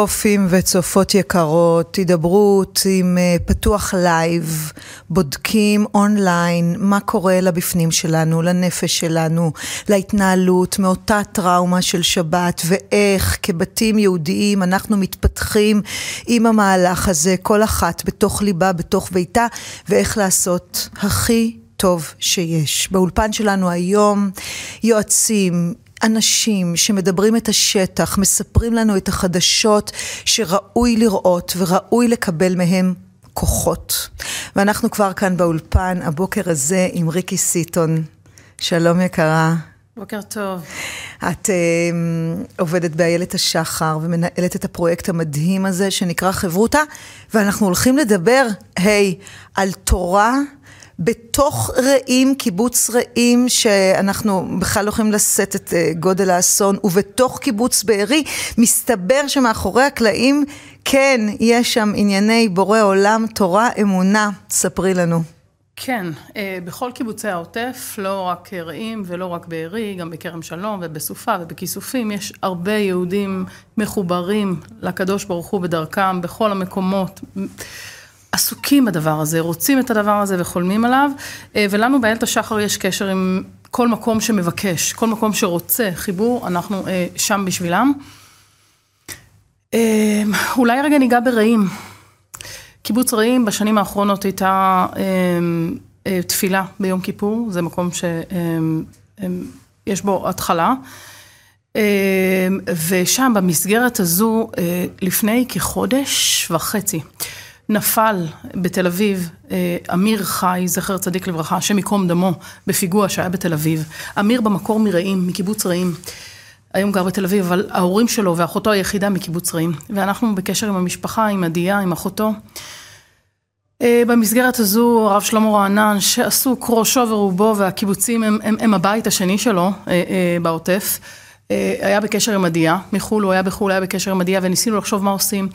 צופים וצופות יקרות, הידברות עם אה, פתוח live, בודקים אונליין מה קורה לבפנים שלנו, לנפש שלנו, להתנהלות מאותה טראומה של שבת, ואיך כבתים יהודיים אנחנו מתפתחים עם המהלך הזה, כל אחת בתוך ליבה, בתוך ביתה, ואיך לעשות הכי טוב שיש. באולפן שלנו היום יועצים, אנשים שמדברים את השטח, מספרים לנו את החדשות שראוי לראות וראוי לקבל מהם כוחות. ואנחנו כבר כאן באולפן הבוקר הזה עם ריקי סיטון. שלום יקרה. בוקר טוב. את uh, עובדת באיילת השחר ומנהלת את הפרויקט המדהים הזה שנקרא חברותה, ואנחנו הולכים לדבר, היי, hey, על תורה בתוך רעים, קיבוץ רעים, שאנחנו בכלל לא יכולים לשאת את אה, גודל האסון, ובתוך קיבוץ בארי, מסתבר שמאחורי הקלעים, כן, יש שם ענייני בורא עולם, תורה, אמונה. ספרי לנו. כן, אה, בכל קיבוצי העוטף, לא רק רעים ולא רק בארי, גם בכרם שלום ובסופה ובכיסופים, יש הרבה יהודים מחוברים לקדוש ברוך הוא בדרכם, בכל המקומות. עסוקים בדבר הזה, רוצים את הדבר הזה וחולמים עליו, אה, ולנו באיילת השחר יש קשר עם כל מקום שמבקש, כל מקום שרוצה חיבור, אנחנו אה, שם בשבילם. אה, אולי רגע ניגע ברעים. קיבוץ רעים בשנים האחרונות הייתה תפילה ביום כיפור, זה מקום שיש בו התחלה. ושם במסגרת הזו לפני כחודש וחצי נפל בתל אביב אה, אמיר חי, זכר צדיק לברכה, השם ייקום דמו, בפיגוע שהיה בתל אביב. אמיר במקור מרעים, מקיבוץ רעים. היום גר בתל אביב, אבל ההורים שלו ואחותו היחידה מקיבוץ רעים. ואנחנו בקשר עם המשפחה, עם עדיה, עם אחותו. אה, במסגרת הזו הרב שלמה רענן, שעסוק ראשו ורובו, והקיבוצים הם, הם, הם הבית השני שלו אה, בעוטף. אה, היה בקשר עם עדיה, מחו"ל, הוא היה בחו"ל, היה בקשר עם עדיה, וניסינו לחשוב מה עושים.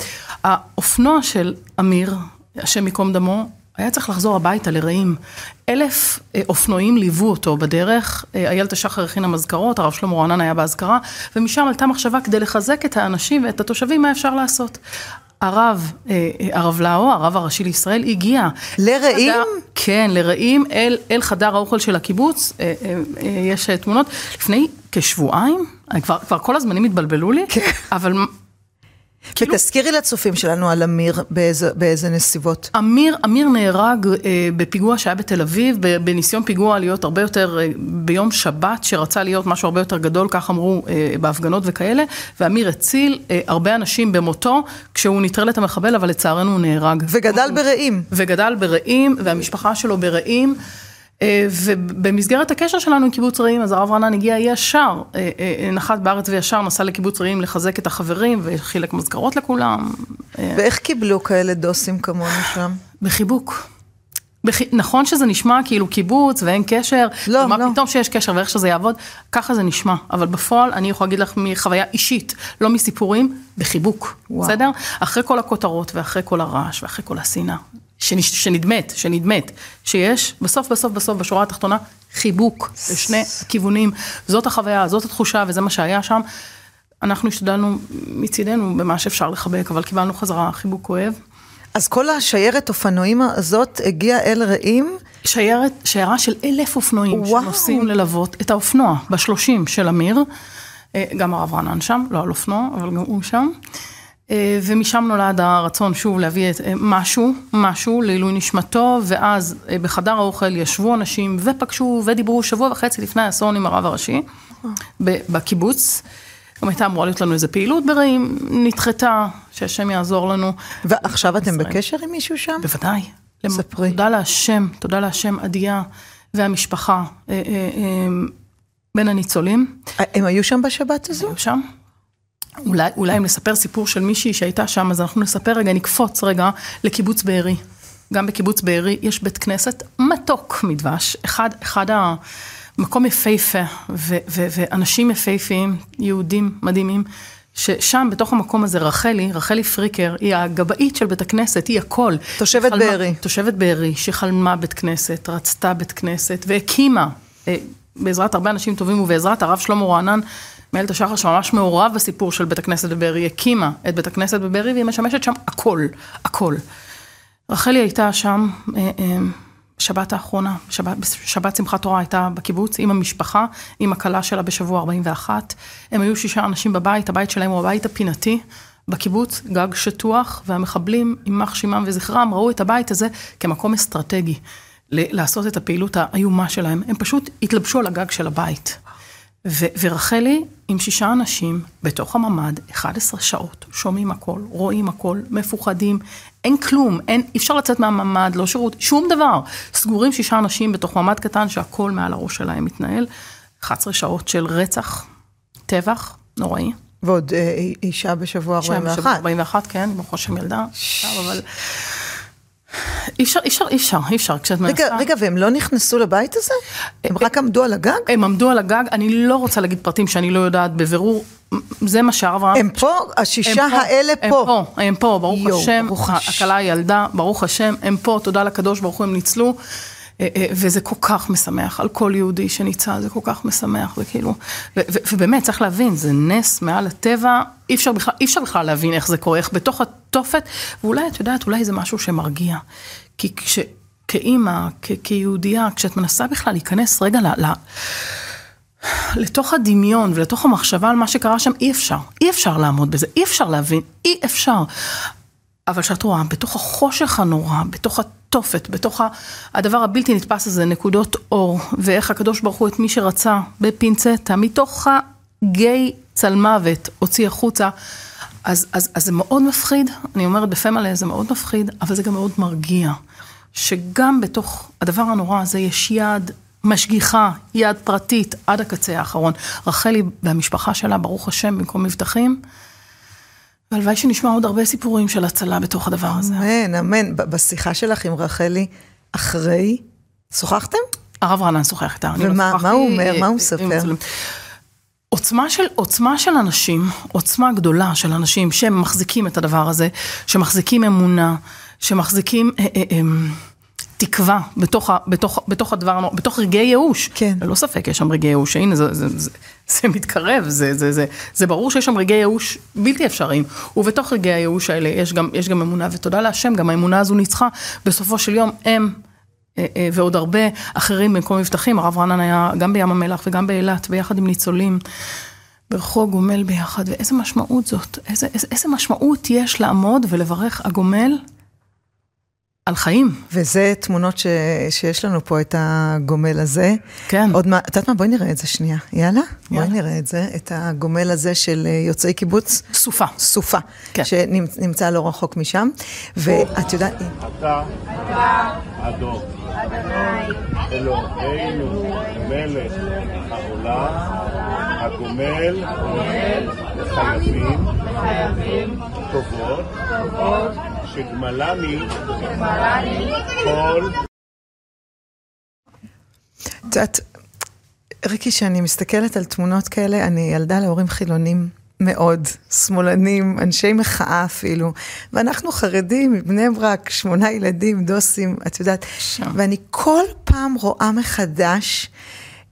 האופנוע של אמיר, השם ייקום דמו, היה צריך לחזור הביתה לרעים. אלף אה, אופנועים ליוו אותו בדרך, אה, איילת השחר הכינה מזכרות, הרב שלמה רענן היה באזכרה, ומשם עלתה מחשבה כדי לחזק את האנשים ואת התושבים, מה אפשר לעשות. הרב, הרב לאו, הרב הראשי לישראל, הגיע. לרעים? חדר, כן, לרעים, אל, אל חדר האוכל של הקיבוץ, יש תמונות. לפני כשבועיים, כבר, כבר כל הזמנים התבלבלו לי, כן. אבל... כאילו... ותזכירי לצופים שלנו על אמיר, באיזה, באיזה נסיבות. אמיר, אמיר נהרג אה, בפיגוע שהיה בתל אביב, בניסיון פיגוע להיות הרבה יותר, אה, ביום שבת, שרצה להיות משהו הרבה יותר גדול, כך אמרו אה, בהפגנות וכאלה, ואמיר הציל אה, הרבה אנשים במותו, כשהוא נטרל את המחבל, אבל לצערנו הוא נהרג. וגדל ברעים. וגדל ברעים, והמשפחה שלו ברעים. אה, ובמסגרת הקשר שלנו עם קיבוץ רעים, אז הרב רענן הגיע ישר, אה, אה, נחת בארץ וישר, נסע לקיבוץ רעים לחזק את החברים וחילק מזכרות לכולם. ואיך קיבלו כאלה דוסים כמונו שם? בחיבוק. בח... נכון שזה נשמע כאילו קיבוץ ואין קשר, לא, מה לא. פתאום שיש קשר ואיך שזה יעבוד, ככה זה נשמע, אבל בפועל אני יכולה להגיד לך מחוויה אישית, לא מסיפורים, בחיבוק, וואו. בסדר? אחרי כל הכותרות ואחרי כל הרעש ואחרי כל השנאה, שנדמת, שנדמת, שיש, בסוף בסוף בסוף בשורה התחתונה, חיבוק לשני כיוונים. זאת החוויה, זאת התחושה וזה מה שהיה שם. אנחנו השתדלנו מצידנו במה שאפשר לחבק, אבל קיבלנו חזרה חיבוק כואב. אז כל השיירת אופנועים הזאת הגיעה אל רעים? שיירת, שיירה של אלף אופנועים וואו. שנוסעים ללוות את האופנוע בשלושים של אמיר. אה, גם הרב רענן שם, לא על אופנוע, אבל גם הוא שם. אה, ומשם נולד הרצון שוב להביא את אה, משהו, משהו לעילוי נשמתו, ואז אה, בחדר האוכל ישבו אנשים ופגשו ודיברו שבוע וחצי לפני האסון עם הרב הראשי בקיבוץ. גם הייתה אמורה להיות לנו איזה פעילות ברעים, נדחתה, שהשם יעזור לנו. ועכשיו אתם בקשר עם מישהו שם? בוודאי. ספרי. תודה להשם, תודה להשם, עדיה והמשפחה בין הניצולים. הם היו שם בשבת הזו? היו שם. אולי, אולי אם נספר סיפור של מישהי שהייתה שם, אז אנחנו נספר רגע, נקפוץ רגע לקיבוץ בארי. גם בקיבוץ בארי יש בית כנסת מתוק מדבש, אחד, אחד המקום יפהפה, ו, ו, ואנשים יפהפיים, יהודים מדהימים, ששם, בתוך המקום הזה, רחלי, רחלי פריקר, היא הגבאית של בית הכנסת, היא הכל. תושבת בארי. תושבת בארי, שחלמה בית כנסת, רצתה בית כנסת, והקימה, אה, בעזרת הרבה אנשים טובים ובעזרת הרב שלמה רענן, מאיילת השחר שממש מעורב בסיפור של בית הכנסת בבארי, הקימה את בית הכנסת בבארי והיא משמשת שם הכל, הכל. רחלי הייתה שם אה, אה, בשבת האחרונה, בשבת, בשבת שמחת תורה הייתה בקיבוץ עם המשפחה, עם הכלה שלה בשבוע 41. הם היו שישה אנשים בבית, הבית שלהם הוא הבית הפינתי. בקיבוץ, גג שטוח, והמחבלים, יימח שמם וזכרם, ראו את הבית הזה כמקום אסטרטגי לעשות את הפעילות האיומה שלהם. הם פשוט התלבשו על הגג של הבית. ו- ורחלי עם שישה אנשים בתוך הממ"ד, 11 שעות, שומעים הכל, רואים הכל, מפוחדים, אין כלום, אין, אי אפשר לצאת מהממ"ד, לא שירות, שום דבר. סגורים שישה אנשים בתוך ממ"ד קטן שהכל מעל הראש שלהם מתנהל. 11 שעות של רצח, טבח, נוראי. ועוד אה, אישה בשבוע 41. אישה בשבוע 41, כן, ברוך השם ילדה, אבל... אי אפשר, אי אפשר, אי אפשר, אי אפשר, כשאת מנסה... רגע, רגע, והם לא נכנסו לבית הזה? הם רק עמדו על הגג? הם עמדו על הגג, אני לא רוצה להגיד פרטים שאני לא יודעת בבירור, זה מה שהרב הם פה? השישה האלה פה? הם פה, הם פה, ברוך השם, הכלה ילדה, ברוך השם, הם פה, תודה לקדוש ברוך הוא, הם ניצלו. אה, אה, וזה כל כך משמח, על כל יהודי שניצל, זה כל כך משמח, וכאילו, ובאמת, צריך להבין, זה נס מעל הטבע, אי אפשר בכלל, אי אפשר בכלל להבין איך זה קורה, איך בתוך התופת, ואולי, את יודעת, אולי זה משהו שמרגיע. כי כש... כאימא, כיהודייה, כשאת מנסה בכלל להיכנס רגע ל... ל לתוך הדמיון ולתוך המחשבה על מה שקרה שם, אי אפשר. אי אפשר לעמוד בזה, אי אפשר להבין, אי אפשר. אבל כשאת רואה, בתוך החושך הנורא, בתוך התופת, בתוך הדבר הבלתי נתפס הזה, נקודות אור, ואיך הקדוש ברוך הוא את מי שרצה בפינצטה, מתוך הגיא צלמוות הוציא החוצה, אז, אז, אז זה מאוד מפחיד, אני אומרת בפה מלא, זה מאוד מפחיד, אבל זה גם מאוד מרגיע. שגם בתוך הדבר הנורא הזה יש יד משגיחה, יד פרטית, עד הקצה האחרון. רחלי והמשפחה שלה, ברוך השם, במקום מבטחים, והלוואי שנשמע עוד הרבה סיפורים של הצלה בתוך הדבר הזה. אמן, אמן. בשיחה שלך עם רחלי, אחרי, שוחחתם? הרב רענן שוחח איתה. ומה מה הוא אומר? מה הוא מספר? עוצמה של, עוצמה של אנשים, עוצמה גדולה של אנשים שמחזיקים את הדבר הזה, שמחזיקים אמונה, שמחזיקים אה, אה, אה, תקווה בתוך, ה, בתוך, בתוך הדבר, בתוך רגעי ייאוש. כן. ללא ספק יש שם רגעי ייאוש, הנה זה, זה, זה, זה מתקרב, זה, זה, זה, זה ברור שיש שם רגעי ייאוש בלתי אפשריים. ובתוך רגעי הייאוש האלה יש גם, יש גם אמונה, ותודה להשם, גם האמונה הזו ניצחה. בסופו של יום הם... אה, אה, ועוד הרבה אחרים במקום מבטחים, הרב רענן היה גם בים המלח וגם באילת, ביחד עם ניצולים, ברחוב גומל ביחד, ואיזה משמעות זאת, איזה, איזה, איזה משמעות יש לעמוד ולברך הגומל על חיים. וזה תמונות ש... שיש לנו פה את הגומל הזה. כן. עוד מה, את יודעת מה? בואי נראה את זה שנייה. יאללה? יאללה. בואי נראה את זה, את הגומל הזה של אה, יוצאי קיבוץ. סופה. סופה. כן. שנמצא לא רחוק משם. ואת יודעת... אתה, אדום. אלוהינו, מלך העולם, הגומל, חייבים, טובות, שגמלני כל... את יודעת, ריקי, כשאני מסתכלת על תמונות כאלה, אני ילדה להורים חילונים מאוד, שמאלנים, אנשי מחאה אפילו, ואנחנו חרדים מבני ברק, שמונה ילדים, דוסים, את יודעת, שם. ואני כל פעם רואה מחדש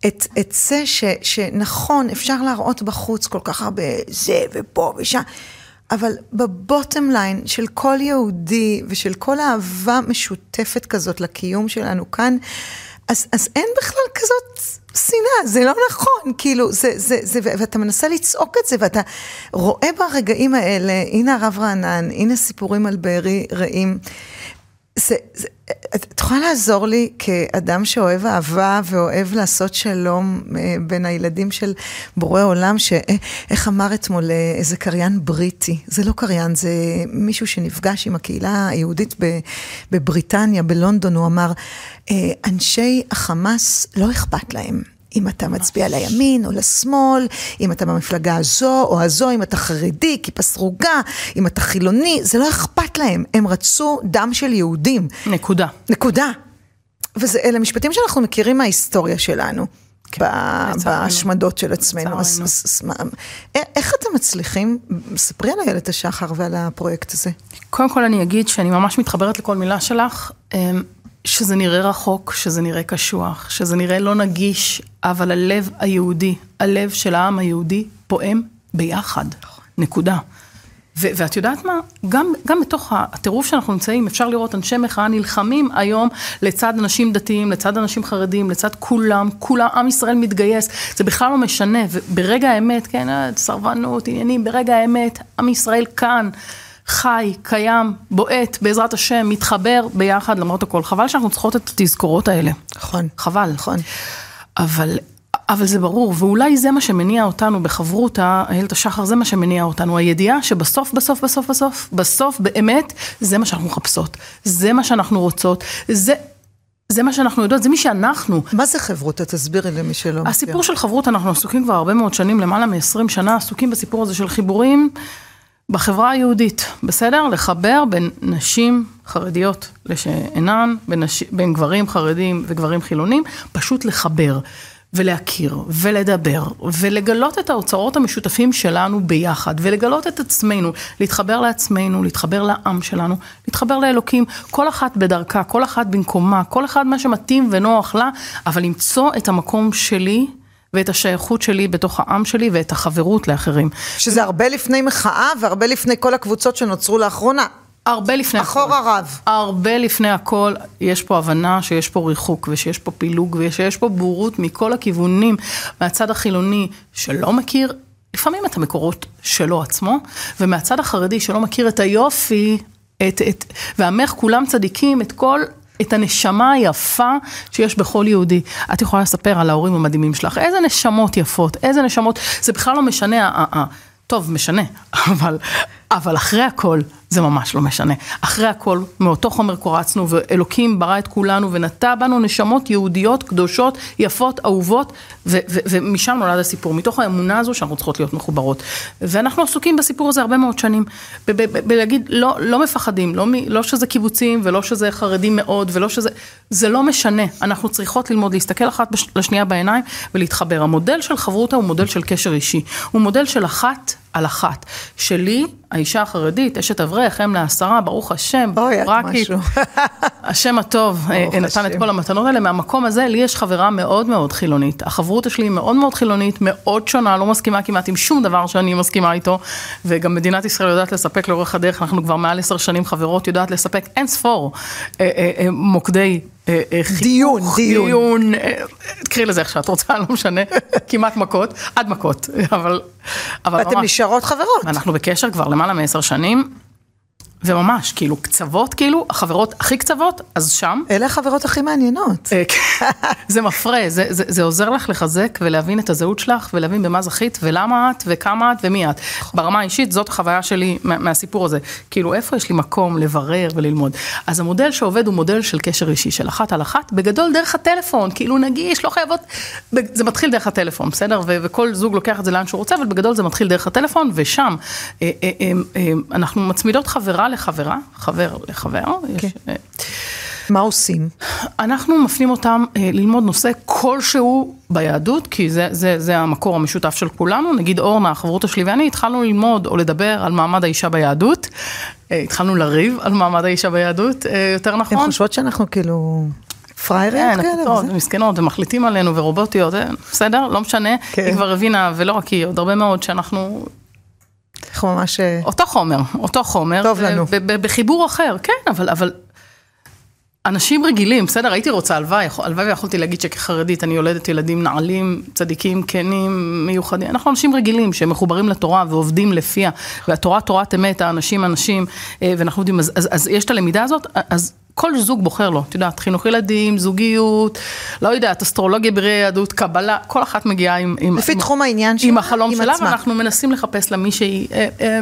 את, את זה ש, שנכון, אפשר להראות בחוץ כל כך הרבה זה ופה ושם. אבל בבוטם ליין של כל יהודי ושל כל אהבה משותפת כזאת לקיום שלנו כאן, אז, אז אין בכלל כזאת שנאה, זה לא נכון, כאילו, זה, זה, זה, ואתה מנסה לצעוק את זה, ואתה רואה ברגעים האלה, הנה הרב רענן, הנה סיפורים על בארי רעים. זה, זה, את יכולה לעזור לי כאדם שאוהב אהבה ואוהב לעשות שלום אה, בין הילדים של בורא עולם, שאיך אמר אתמול אה, איזה קריין בריטי, זה לא קריין, זה מישהו שנפגש עם הקהילה היהודית בבריטניה, בלונדון, הוא אמר, אה, אנשי החמאס לא אכפת להם. אם אתה מצביע לימין או לשמאל, אם אתה במפלגה הזו או הזו, אם אתה חרדי, כיפה סרוגה, אם אתה חילוני, זה לא אכפת להם, הם רצו דם של יהודים. נקודה. נקודה. ואלה משפטים שאנחנו מכירים מההיסטוריה שלנו. כן, בהשמדות של עצמנו. אז, אז, אז, מה, איך אתם מצליחים? ספרי על איילת השחר ועל הפרויקט הזה. קודם כל אני אגיד שאני ממש מתחברת לכל מילה שלך. שזה נראה רחוק, שזה נראה קשוח, שזה נראה לא נגיש, אבל הלב היהודי, הלב של העם היהודי, פועם ביחד, נקודה. ו- ואת יודעת מה? גם, גם בתוך הטירוף שאנחנו נמצאים, אפשר לראות אנשי מחאה נלחמים היום לצד אנשים דתיים, לצד אנשים חרדים, לצד כולם, כולם, עם ישראל מתגייס, זה בכלל לא משנה, וברגע האמת, כן, אה, סרבנות, עניינים, ברגע האמת, עם ישראל כאן. חי, קיים, בועט, בעזרת השם, מתחבר ביחד למרות הכל. חבל שאנחנו צריכות את התזכורות האלה. נכון. חבל. נכון. אבל, אבל זה ברור, ואולי זה מה שמניע אותנו בחברותה, איילת השחר, זה מה שמניע אותנו, הידיעה שבסוף, בסוף, בסוף, בסוף, בסוף, באמת, זה מה שאנחנו מחפשות, זה מה שאנחנו רוצות, זה... זה מה שאנחנו יודעות, זה מי שאנחנו. מה זה חברותא? תסבירי למי שלא מכיר. הסיפור של חברות, אנחנו עסוקים כבר הרבה מאוד שנים, למעלה מ-20 שנה, עסוקים בסיפור הזה של חיבורים בחברה היהודית, בסדר? לחבר בין נשים חרדיות לשאינן, בין, נש... בין גברים חרדים וגברים חילונים, פשוט לחבר. ולהכיר, ולדבר, ולגלות את האוצרות המשותפים שלנו ביחד, ולגלות את עצמנו, להתחבר לעצמנו, להתחבר לעם שלנו, להתחבר לאלוקים, כל אחת בדרכה, כל אחת במקומה, כל אחד מה שמתאים ונוח לה, אבל למצוא את המקום שלי ואת השייכות שלי בתוך העם שלי ואת החברות לאחרים. שזה הרבה לפני מחאה והרבה לפני כל הקבוצות שנוצרו לאחרונה. הרבה לפני הכל. אחורה רב. הרבה לפני הכל, יש פה הבנה שיש פה ריחוק ושיש פה פילוג ושיש פה בורות מכל הכיוונים, מהצד החילוני שלא מכיר לפעמים את המקורות שלו עצמו, ומהצד החרדי שלא מכיר את היופי, את, את, ועמך כולם צדיקים, את כל את הנשמה היפה שיש בכל יהודי. את יכולה לספר על ההורים המדהימים שלך, איזה נשמות יפות, איזה נשמות, זה בכלל לא משנה, טוב, משנה, אבל, אבל אחרי הכל, זה ממש לא משנה. אחרי הכל, מאותו חומר קורצנו, ואלוקים ברא את כולנו ונטע בנו נשמות יהודיות, קדושות, יפות, אהובות, ו- ו- ומשם נולד הסיפור, מתוך האמונה הזו שאנחנו צריכות להיות מחוברות. ואנחנו עסוקים בסיפור הזה הרבה מאוד שנים, בלהגיד, לא, לא מפחדים, לא, לא שזה קיבוצים, ולא שזה חרדים מאוד, ולא שזה, זה לא משנה. אנחנו צריכות ללמוד להסתכל אחת לשנייה בעיניים ולהתחבר. המודל של חברותה הוא מודל של קשר אישי, הוא מודל של אחת על אחת. שלי, האישה החרדית, אשת אברך, אם לעשרה, ברוך השם, אוי, את משהו. השם הטוב אה, נתן את כל המתנות האלה. מהמקום הזה, לי יש חברה מאוד מאוד חילונית. החברותה שלי היא מאוד מאוד חילונית, מאוד שונה, לא מסכימה כמעט עם שום דבר שאני מסכימה איתו. וגם מדינת ישראל יודעת לספק לאורך הדרך, אנחנו כבר מעל עשר שנים חברות, יודעת לספק אין ספור אה, אה, מוקדי דיון, דיון. דיון, תקראי לזה איך שאת רוצה, לא משנה, כמעט מכות, עד מכות, אבל... ואתן נשארות חברות. אנחנו בקשר כבר למעלה מעשר שנים. וממש, כאילו, קצוות, כאילו, החברות הכי קצוות, אז שם. אלה החברות הכי מעניינות. אה, כן. זה מפרה, זה, זה, זה עוזר לך לחזק ולהבין את הזהות שלך, ולהבין במה זכית, ולמה את, וכמה את, ומי את. ברמה האישית, זאת החוויה שלי מה, מהסיפור הזה. כאילו, איפה יש לי מקום לברר וללמוד. אז המודל שעובד הוא מודל של קשר אישי, של אחת על אחת, בגדול דרך הטלפון, כאילו נגיש, לא חייבות, זה מתחיל דרך הטלפון, בסדר? ו- וכל זוג לוקח את זה לאן שהוא רוצה, אבל בגדול זה מתחיל דרך הטלפון, ושם אה, אה, אה, אה, אנחנו מצמידות חברה לחברה, חבר לחבר. כן. יש, אה, מה עושים? אנחנו מפנים אותם אה, ללמוד נושא כלשהו ביהדות, כי זה, זה, זה המקור המשותף של כולנו. נגיד אורנה, החברותה שלי ואני, התחלנו ללמוד או לדבר על מעמד האישה ביהדות. אה, התחלנו לריב על מעמד האישה ביהדות, יותר נכון. הן חושבות שאנחנו כאילו... פרייריות כן, כאלה? כן, מסכנות, ומחליטים עלינו ורובוטיות, בסדר? לא משנה. כן. היא כבר הבינה, ולא רק היא, עוד הרבה מאוד שאנחנו אנחנו ממש... אה, אותו חומר, אותו חומר. טוב לנו. בחיבור אחר, כן, אבל, אבל אנשים רגילים, בסדר, הייתי רוצה, הלוואי, הלוואי ויכולתי להגיד שכחרדית אני יולדת ילדים נעלים, צדיקים, כנים, מיוחדים. אנחנו אנשים רגילים שמחוברים לתורה ועובדים לפיה, והתורה תורת אמת, האנשים אנשים, אה, ואנחנו יודעים, אז, אז, אז יש את הלמידה הזאת, אז כל זוג בוחר לו, את יודעת, חינוך ילדים, זוגיות, לא יודעת, אסטרולוגיה בראי יהדות, קבלה, כל אחת מגיעה עם... עם לפי עם, תחום העניין שלה, עם החלום שלה, ואנחנו מנסים לחפש לה מישהי, אה, אה,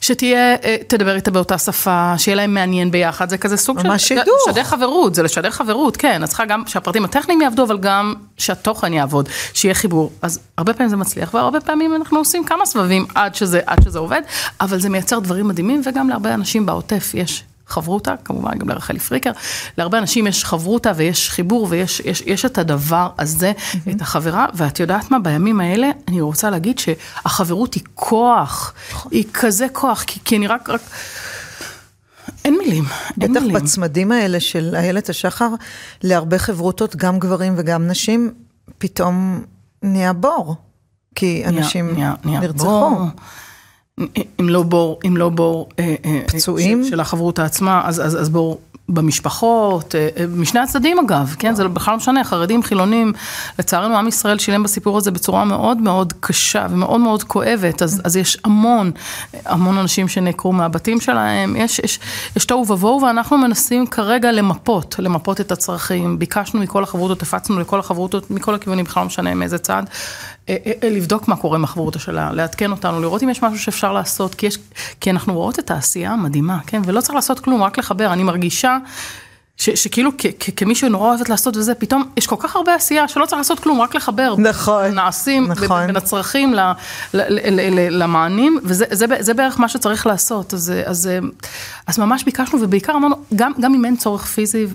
שתהיה, אה, תדבר איתה באותה שפה, שיהיה להם מעניין ביחד, זה כזה סוג של... שידוך. לשדר חברות, זה לשדר חברות, כן, אז צריכה גם שהפרטים הטכניים יעבדו, אבל גם שהתוכן יעבוד, שיהיה חיבור. אז הרבה פעמים זה מצליח, והרבה פעמים אנחנו עושים כמה סבבים עד שזה, עד שזה עובד, אבל זה מייצר דברים מדהימים, וגם להרבה אנשים בעוטף יש חברותה, כמובן גם לרחלי פריקר, להרבה אנשים יש חברותה ויש חיבור ויש יש, יש את הדבר הזה, mm-hmm. את החברה, ואת יודעת מה, בימים האלה אני רוצה להגיד שהחברות היא כוח, היא כזה כוח, כי, כי אני רק, רק... אין מילים, אין בטח מילים. בטח בצמדים האלה של איילת השחר, להרבה חברותות, גם גברים וגם נשים, פתאום נהיה בור. כי אנשים נהיה- נהיה נרצחו. אם לא בור, אם לא בור, אה, אה, פצועים? של, החברותא עצמה, אז, אז, אז בור במשפחות, אה, אה, משני הצדדים אגב, כן, זה בכלל לא משנה, חרדים, חילונים, לצערנו עם ישראל שילם בסיפור הזה בצורה מאוד מאוד קשה ומאוד מאוד כואבת, אז, אז יש המון, המון אנשים שנעקרו מהבתים שלהם, יש, יש, יש תוהו ובוהו ואנחנו מנסים כרגע למפות, למפות את הצרכים, ביקשנו מכל החברותות, הפצנו לכל החברותות, מכל הכיוונים, בכלל לא משנה מאיזה צד, אה, לבדוק מה קורה עם החברותא שלה, לעדכן אותנו, לראות אם יש משהו שאפשר לעשות, כי, יש, כי אנחנו רואות את העשייה המדהימה, כן, ולא צריך לעשות כלום, רק לחבר, אני מרגישה ש, שכאילו כ, כ, כמי שנורא אוהבת לעשות וזה, פתאום יש כל כך הרבה עשייה שלא צריך לעשות כלום, רק לחבר. נכון, נעשים נכון. בין הצרכים ל, ל, ל, ל, למענים, וזה זה, זה בערך מה שצריך לעשות, אז, אז, אז ממש ביקשנו, ובעיקר אמרנו, גם, גם אם אין צורך פיזי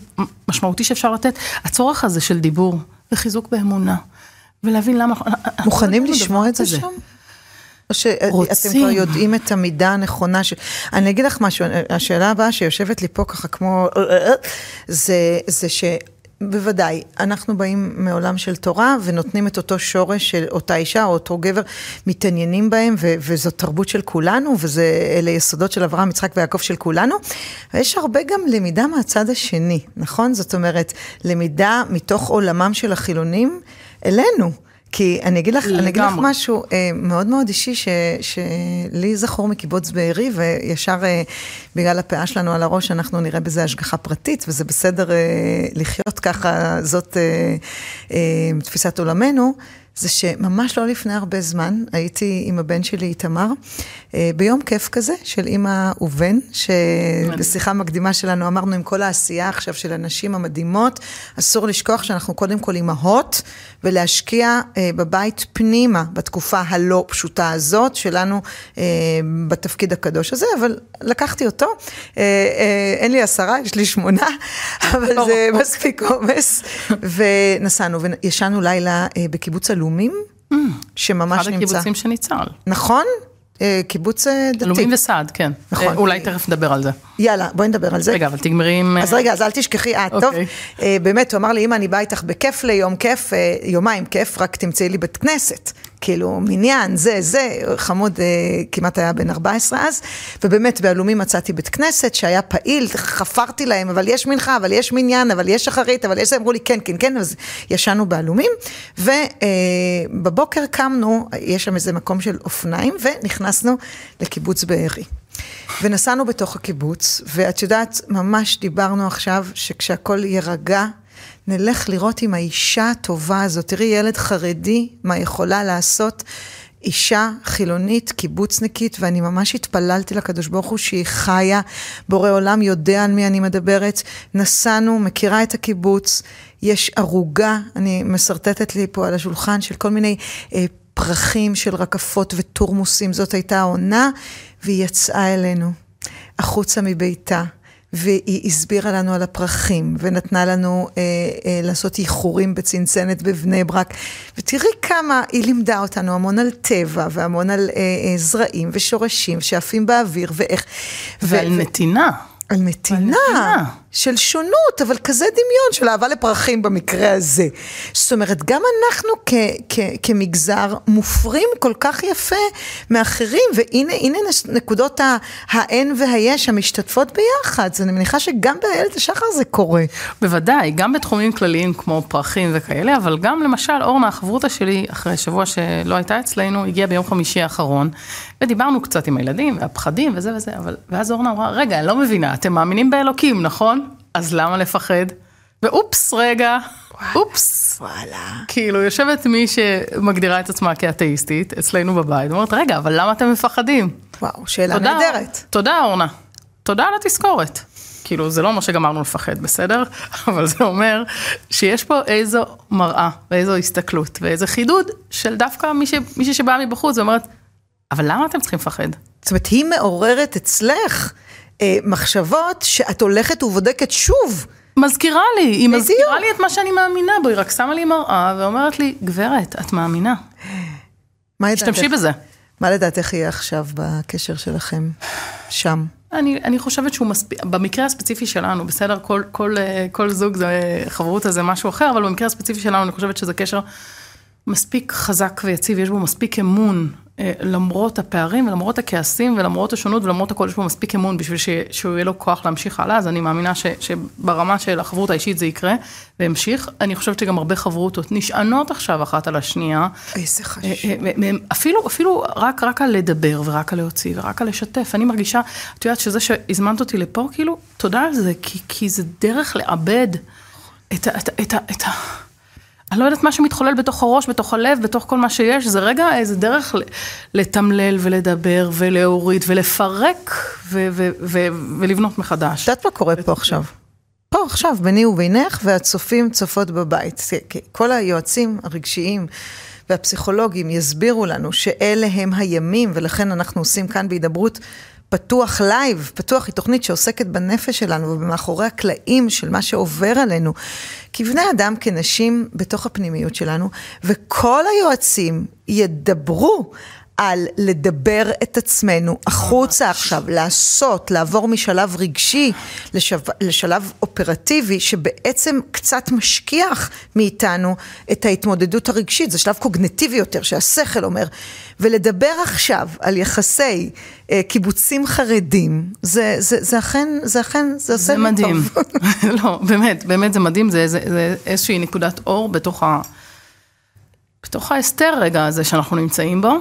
משמעותי שאפשר לתת, הצורך הזה של דיבור וחיזוק באמונה. ולהבין למה... מוכנים לשמוע את זה? או שאתם. כבר יודעים את המידה הנכונה ש... אני אגיד לך משהו, השאלה הבאה שיושבת לי פה ככה כמו... זה, זה ש... בוודאי, אנחנו באים מעולם של תורה ונותנים את אותו שורש של אותה אישה או אותו גבר, מתעניינים בהם ו- וזו תרבות של כולנו ואלה יסודות של אברהם, יצחק ויעקב של כולנו. ויש הרבה גם למידה מהצד השני, נכון? זאת אומרת, למידה מתוך עולמם של החילונים אלינו. כי אני אגיד לך, אני אגיד לך משהו אה, מאוד מאוד אישי, ש, שלי זכור מקיבוץ בארי, וישר אה, בגלל הפאה שלנו על הראש, אנחנו נראה בזה השגחה פרטית, וזה בסדר אה, לחיות ככה, זאת אה, אה, תפיסת עולמנו. זה שממש לא לפני הרבה זמן, הייתי עם הבן שלי איתמר, אה, ביום כיף כזה של אימא ובן, שבשיחה מקדימה שלנו אמרנו עם כל העשייה עכשיו של הנשים המדהימות, אסור לשכוח שאנחנו קודם כל אימהות, ולהשקיע אה, בבית פנימה בתקופה הלא פשוטה הזאת שלנו אה, בתפקיד הקדוש הזה, אבל לקחתי אותו, אין לי עשרה, יש לי שמונה, אבל זה מספיק עומס, ונסענו וישנו לילה בקיבוץ הלאומי. עלומים, שממש נמצא. אחד הקיבוצים שניצל. נכון? קיבוץ דתי. עלומים וסעד, כן. נכון. אולי תכף נדבר על זה. יאללה, בואי נדבר על זה. רגע, אבל תגמרי עם... אז רגע, אז אל תשכחי, אה, טוב. באמת, הוא אמר לי, אמא, אני באה איתך בכיף ליום כיף, יומיים כיף, רק תמצאי לי בית כנסת. כאילו, מניין, זה, זה, חמוד כמעט היה בן 14 אז, ובאמת, בעלומים מצאתי בית כנסת שהיה פעיל, חפרתי להם, אבל יש מנחה, אבל יש מניין, אבל יש שחרית, אבל יש זה, אמרו לי, כן, כן, כן, אז ישנו בעלומים, ובבוקר קמנו, יש שם איזה מקום של אופניים, ונכנסנו לקיבוץ בארי. ונסענו בתוך הקיבוץ, ואת יודעת, ממש דיברנו עכשיו שכשהכול יירגע, נלך לראות עם האישה הטובה הזאת. תראי, ילד חרדי, מה יכולה לעשות אישה חילונית, קיבוצניקית, ואני ממש התפללתי לקדוש ברוך הוא שהיא חיה, בורא עולם יודע על מי אני מדברת. נסענו, מכירה את הקיבוץ, יש ערוגה, אני משרטטת לי פה על השולחן של כל מיני אה, פרחים של רקפות וטורמוסים, זאת הייתה העונה, והיא יצאה אלינו, החוצה מביתה. והיא הסבירה לנו על הפרחים, ונתנה לנו אה, אה, לעשות איחורים בצנצנת בבני ברק, ותראי כמה היא לימדה אותנו המון על טבע, והמון על אה, אה, זרעים ושורשים שעפים באוויר, ואיך... ועל ו- נתינה. על נתינה, נתינה, של שונות, אבל כזה דמיון של אהבה לפרחים במקרה הזה. זאת אומרת, גם אנחנו כ- כ- כמגזר מופרים כל כך יפה מאחרים, והנה הנה נקודות האין והיש המשתתפות ביחד. אז אני מניחה שגם באיילת השחר זה קורה. בוודאי, גם בתחומים כלליים כמו פרחים וכאלה, אבל גם למשל אורנה, החברותא שלי, אחרי שבוע שלא הייתה אצלנו, הגיעה ביום חמישי האחרון, ודיברנו קצת עם הילדים, והפחדים וזה וזה, אבל, ואז אורנה אמרה, רגע, אני לא מבינה, אתם מאמינים באלוקים, נכון? אז למה לפחד? ואופס, רגע, אופס. וואלה. כאילו, יושבת מי שמגדירה את עצמה כאתאיסטית, אצלנו בבית, ואומרת, רגע, אבל למה אתם מפחדים? וואו, שאלה נהדרת. תודה, אורנה. תודה על התזכורת. כאילו, זה לא אומר שגמרנו לפחד, בסדר? אבל זה אומר שיש פה איזו מראה, ואיזו הסתכלות, ואיזה חידוד של דווקא מישהי, מישהי שבאה מבחוץ ואומרת, אבל למה אתם צריכים לפחד? זאת אומרת, היא מעוררת אצלך אה, מחשבות שאת הולכת ובודקת שוב. מזכירה לי, היא בדיוק. מזכירה לי את מה שאני מאמינה בו, היא רק שמה לי מראה ואומרת לי, גברת, את מאמינה. מה תשתמשי בזה. מה לדעתך יהיה עכשיו בקשר שלכם שם? אני, אני חושבת שהוא מספיק, במקרה הספציפי שלנו, בסדר, כל, כל, כל זוג זה, חברות זה משהו אחר, אבל במקרה הספציפי שלנו אני חושבת שזה קשר מספיק חזק ויציב, יש בו מספיק אמון, אה, למרות הפערים ולמרות הכעסים ולמרות השונות ולמרות הכל, יש בו מספיק אמון בשביל ש, שהוא יהיה לו כוח להמשיך הלאה, אז אני מאמינה ש, שברמה של החברות האישית זה יקרה והמשיך. אני חושבת שגם הרבה חברותות נשענות עכשיו אחת על השנייה. איזה אה, חשוב. אה, אפילו, אפילו רק, רק על לדבר ורק על להוציא ורק על לשתף. אני מרגישה, את יודעת שזה שהזמנת אותי לפה, כאילו, תודה על זה, כי, כי זה דרך לאבד את ה... את ה, את ה, את ה אני לא יודעת מה שמתחולל בתוך הראש, בתוך הלב, בתוך כל מה שיש, זה רגע איזה דרך לתמלל ולדבר ולהוריד ולפרק ו- ו- ו- ולבנות מחדש. את יודעת מה קורה פה עכשיו? פה עכשיו, ביני ובינך, והצופים צופות בבית. כל היועצים הרגשיים והפסיכולוגים יסבירו לנו שאלה הם הימים, ולכן אנחנו עושים כאן בהידברות פתוח live, פתוח היא תוכנית שעוסקת בנפש שלנו ובמאחורי הקלעים של מה שעובר עלינו. כבני אדם, כנשים, בתוך הפנימיות שלנו, וכל היועצים ידברו על לדבר את עצמנו החוצה עכשיו, לעשות, לעבור משלב רגשי לשב, לשלב אופרטיבי, שבעצם קצת משכיח מאיתנו את ההתמודדות הרגשית, זה שלב קוגנטיבי יותר, שהשכל אומר, ולדבר עכשיו על יחסי אה, קיבוצים חרדים, זה, זה, זה אכן, זה אכן, זה עושה לי מדהים. טוב. לא, באמת, באמת זה מדהים, זה, זה, זה איזושהי נקודת אור בתוך ה... בתוך ההסתר רגע הזה שאנחנו נמצאים בו.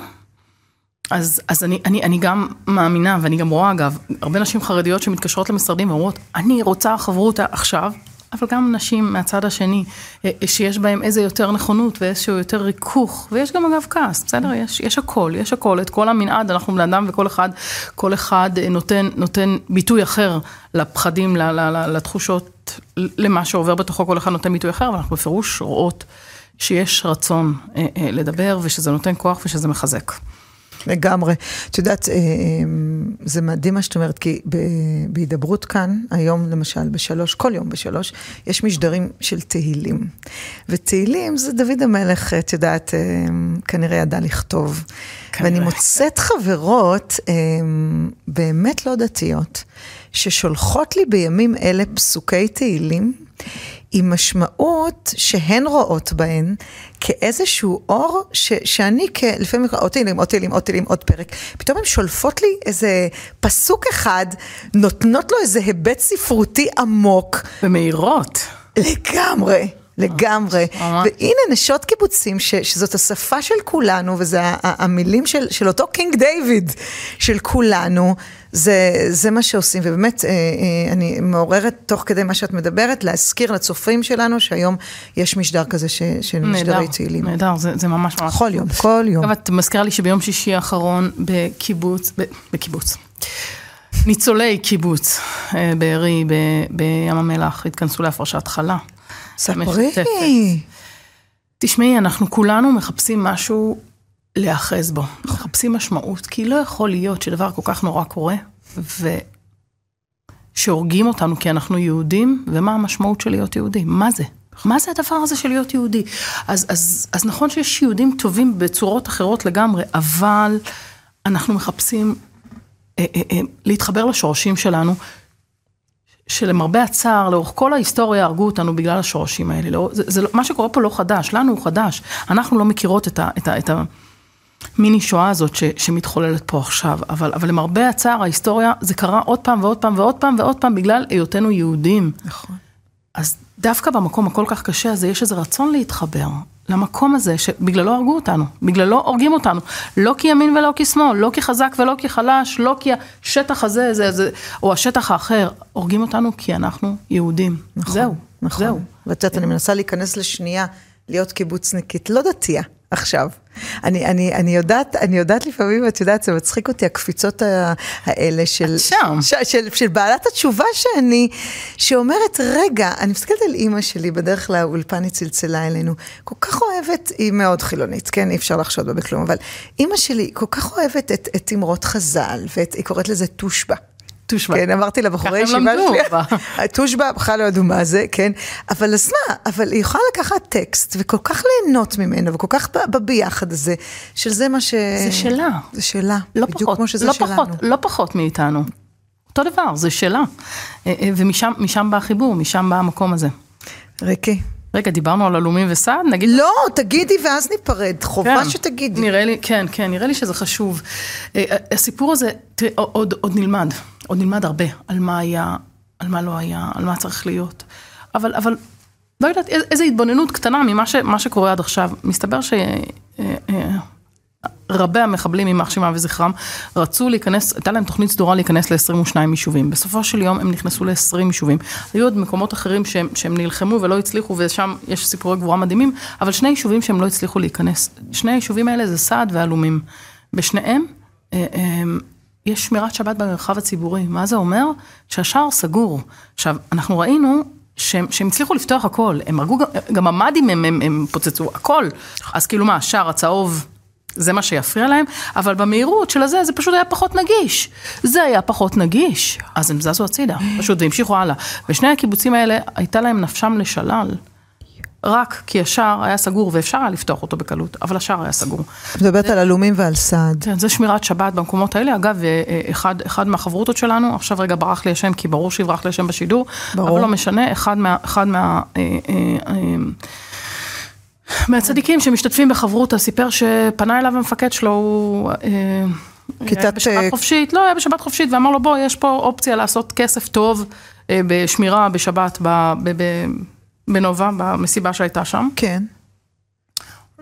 אז, אז אני, אני, אני גם מאמינה, ואני גם רואה אגב, הרבה נשים חרדיות שמתקשרות למשרדים ואומרות, אני רוצה חברותה עכשיו, אבל גם נשים מהצד השני, אה, שיש בהם איזה יותר נכונות ואיזשהו יותר ריכוך, ויש גם אגב כעס, בסדר? יש, יש הכל, יש הכל, את כל המנעד, אנחנו בני אדם וכל אחד, כל אחד אה, נותן, נותן ביטוי אחר לפחדים, לתחושות, למה שעובר בתוכו, כל אחד נותן ביטוי אחר, ואנחנו בפירוש רואות שיש רצון אה, לדבר, ושזה נותן כוח ושזה מחזק. לגמרי. את יודעת, אה, אה, זה מדהים מה שאת אומרת, כי בהידברות כאן, היום למשל בשלוש, כל יום בשלוש, יש משדרים של תהילים. ותהילים זה דוד המלך, את יודעת, אה, כנראה ידע לכתוב. כנראה. ואני מוצאת חברות באמת לא דתיות, ששולחות לי בימים אלה פסוקי תהילים. עם משמעות שהן רואות בהן כאיזשהו אור ש, שאני כ... לפעמים עוד תהילים, עוד תהילים, עוד תהילים, עוד פרק. פתאום הן שולפות לי איזה פסוק אחד, נותנות לו איזה היבט ספרותי עמוק. ומאירות. לגמרי. לגמרי. והנה נשות קיבוצים, ש, שזאת השפה של כולנו, וזה המילים של, של אותו קינג דיוויד של כולנו, זה, זה מה שעושים. ובאמת, אה, אה, אני מעוררת תוך כדי מה שאת מדברת, להזכיר לצופים שלנו שהיום יש משדר כזה ש, של משדרי תהילים. נהדר, זה, זה ממש ממש. כל יום, כל יום. אגב, את מזכירה לי שביום שישי האחרון בקיבוץ, ב, בקיבוץ. ניצולי קיבוץ אה, בארי בים המלח התכנסו להפרשת חלה. ספרי. תשמעי, אנחנו כולנו מחפשים משהו להיאחז בו, מחפשים משמעות, כי לא יכול להיות שדבר כל כך נורא קורה, ושהורגים אותנו כי אנחנו יהודים, ומה המשמעות של להיות יהודי? מה זה? מה זה הדבר הזה של להיות יהודי? אז, אז, אז נכון שיש יהודים טובים בצורות אחרות לגמרי, אבל אנחנו מחפשים אה, אה, אה, להתחבר לשורשים שלנו, שלמרבה הצער, לאורך כל ההיסטוריה הרגו אותנו בגלל השורשים האלה. לא, זה, זה, מה שקורה פה לא חדש, לנו הוא חדש. אנחנו לא מכירות את, ה, את, ה, את המיני שואה הזאת ש, שמתחוללת פה עכשיו, אבל, אבל למרבה הצער, ההיסטוריה, זה קרה עוד פעם ועוד פעם ועוד פעם ועוד פעם בגלל היותנו יהודים. נכון. אז דווקא במקום הכל כך קשה הזה, יש איזה רצון להתחבר. למקום הזה שבגללו הרגו אותנו, בגללו הורגים אותנו, לא כי ימין ולא כי שמאל, לא כי חזק ולא כי חלש, לא כי השטח הזה, זה, זה, או השטח האחר, הורגים אותנו כי אנחנו יהודים. נכון, זהו, נכון. זהו. ואת יודעת, אני מנסה להיכנס לשנייה, להיות קיבוצניקית, לא דתייה. עכשיו. אני, אני, אני יודעת, אני יודעת לפעמים, את יודעת, זה מצחיק אותי, הקפיצות האלה של, שם. של, של, של בעלת התשובה שאני, שאומרת, רגע, אני מסתכלת על אימא שלי, בדרך לאולפן היא צלצלה אלינו, כל כך אוהבת, היא מאוד חילונית, כן, אי אפשר לחשוד בה בכלום, אבל אימא שלי כל כך אוהבת את, את אמרות חז"ל, והיא קוראת לזה תושבע. תושבע. כן, אמרתי לבחורי ישיבה שלי, תושבע, בכלל לא ידעו מה זה, כן, אבל אז מה, אבל היא יכולה לקחת טקסט וכל כך ליהנות ממנו, וכל כך בביחד הזה, של זה מה ש... זה שלה. זה שלה, לא בדיוק פחות, כמו שזה לא שלנו. פחות, לא פחות מאיתנו. אותו דבר, זה שלה. אה, אה, ומשם בא החיבור, משם בא המקום הזה. ריקי, רגע, דיברנו על עלומים וסעד, נגיד... לא, תגידי ואז ניפרד, חובה כן, שתגידי. נראה לי, כן, כן, נראה לי שזה חשוב. אה, הסיפור הזה, תראה, עוד, עוד נלמד, עוד נלמד הרבה על מה היה, על מה לא היה, על מה צריך להיות. אבל, אבל, לא יודעת, איזו התבוננות קטנה ממה ש, שקורה עד עכשיו. מסתבר ש... אה, רבי המחבלים, יימח שמם וזכרם, רצו להיכנס, הייתה להם תוכנית סדורה להיכנס ל-22 יישובים. בסופו של יום הם נכנסו ל-20 יישובים. היו עוד מקומות אחרים שהם, שהם נלחמו ולא הצליחו, ושם יש סיפורי גבורה מדהימים, אבל שני יישובים שהם לא הצליחו להיכנס. שני היישובים האלה זה סעד ועלומים. בשניהם אה, אה, יש שמירת שבת במרחב הציבורי. מה זה אומר? שהשער סגור. עכשיו, אנחנו ראינו שהם, שהם הצליחו לפתוח הכל, הם הרגו, גם המדים הם, הם, הם פוצצו, הכל. אז כאילו מה, השער הצהוב זה מה שיפריע להם, אבל במהירות של הזה, זה פשוט היה פחות נגיש. זה היה פחות נגיש, אז הם זזו הצידה, פשוט, והמשיכו הלאה. ושני הקיבוצים האלה, הייתה להם נפשם לשלל. רק כי השער היה סגור, ואפשר היה לפתוח אותו בקלות, אבל השער היה סגור. את מדברת על עלומים ועל סעד. כן, זה שמירת שבת במקומות האלה. אגב, אה, אה, אחד, אחד מהחברותות שלנו, עכשיו רגע ברח לי השם, כי ברור שיברח לי השם בשידור, ברור. אבל לא משנה, אחד מה... אחד מה אה, אה, אה, מהצדיקים שמשתתפים בחברותה סיפר שפנה אליו המפקד שלו, הוא... אה, כיתת... היה בשבת חופשית, לא, היה בשבת חופשית, ואמר לו, בוא, יש פה אופציה לעשות כסף טוב בשמירה בשבת בנובה, במסיבה שהייתה שם. כן.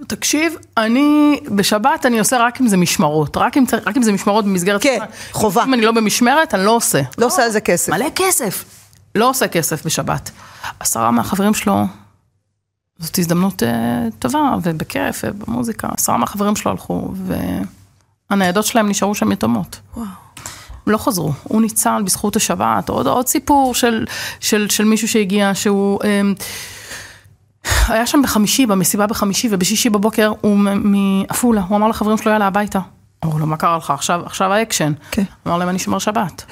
תקשיב, אני, בשבת אני עושה רק אם זה משמרות, רק אם, רק אם זה משמרות במסגרת... כן, חובה. אם אני לא במשמרת, אני לא עושה. לא, לא עושה על זה כסף. מלא כסף. לא עושה כסף בשבת. עשרה מהחברים שלו זאת הזדמנות uh, טובה, ובכיף, ובמוזיקה. עשרה מהחברים שלו הלכו, והניידות שלהם נשארו שם יתומות. וואו. לא חזרו, הוא ניצל בזכות השבת, עוד, עוד סיפור של, של, של מישהו שהגיע, שהוא... um, היה שם בחמישי, במסיבה בחמישי, ובשישי בבוקר הוא מעפולה, הוא אמר לחברים שלו, יאללה, הביתה. אמרו לו, מה קרה לך? עכשיו, עכשיו האקשן. כן. אמר להם, אני שומר שבת.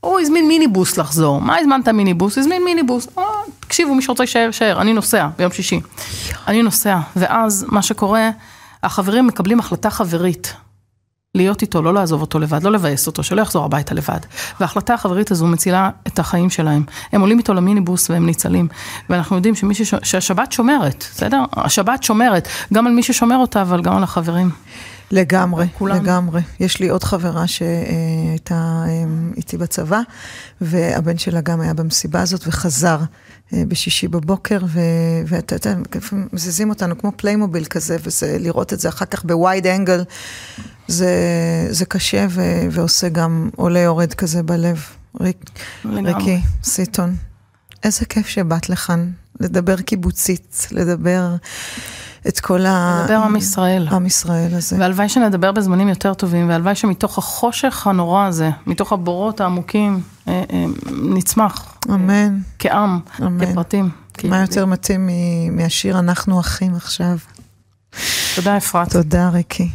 הוא הזמין מיניבוס לחזור. מה הזמנת מיניבוס? הזמין מיניבוס. אה, תקשיבו, מי שרוצה להישאר, יישאר. אני נוסע ביום שישי. אני נוסע. ואז מה שקורה, החברים מקבלים החלטה חברית. להיות איתו, לא לעזוב אותו לבד, לא לבאס אותו, שלא יחזור הביתה לבד. וההחלטה החברית הזו מצילה את החיים שלהם. הם עולים איתו למיניבוס והם ניצלים. ואנחנו יודעים שמי שש... שהשבת שומרת, בסדר? השבת שומרת, גם על מי ששומר אותה, אבל גם על החברים. לגמרי, כולנו. לגמרי. יש לי עוד חברה שהייתה אמ, איתי בצבא, והבן שלה גם היה במסיבה הזאת וחזר אה, בשישי בבוקר, ואתה יודע, מזיזים אותנו כמו פליימוביל כזה, ולראות את זה אחר כך ב wide angle, זה, זה קשה ו, ועושה גם עולה יורד כזה בלב. ריק, ריקי, סיטון, איזה כיף שבאת לכאן, לדבר קיבוצית, לדבר... את כל ה... לדבר עם ישראל. עם ישראל הזה. והלוואי שנדבר בזמנים יותר טובים, והלוואי שמתוך החושך הנורא הזה, מתוך הבורות העמוקים, אה, אה, נצמח. אמן. כעם, אמן. כפרטים. מה יותר מתאים מהשיר אנחנו אחים עכשיו? תודה אפרת. תודה ריקי.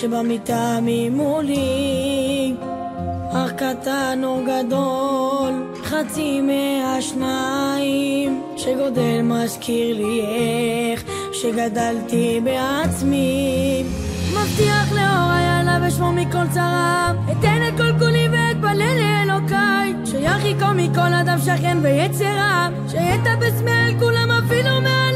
שבמיטה ממולי אך קטן או גדול חצי מהשניים שגודל מזכיר לי איך שגדלתי בעצמי. מבטיח לאור איילה ושמו מכל צרה אתן את כל כולי ואתפלל לאלוקיי. שירחיקו מכל אדם שכן ויצרה שיטפס מעל כולם אפילו מעליי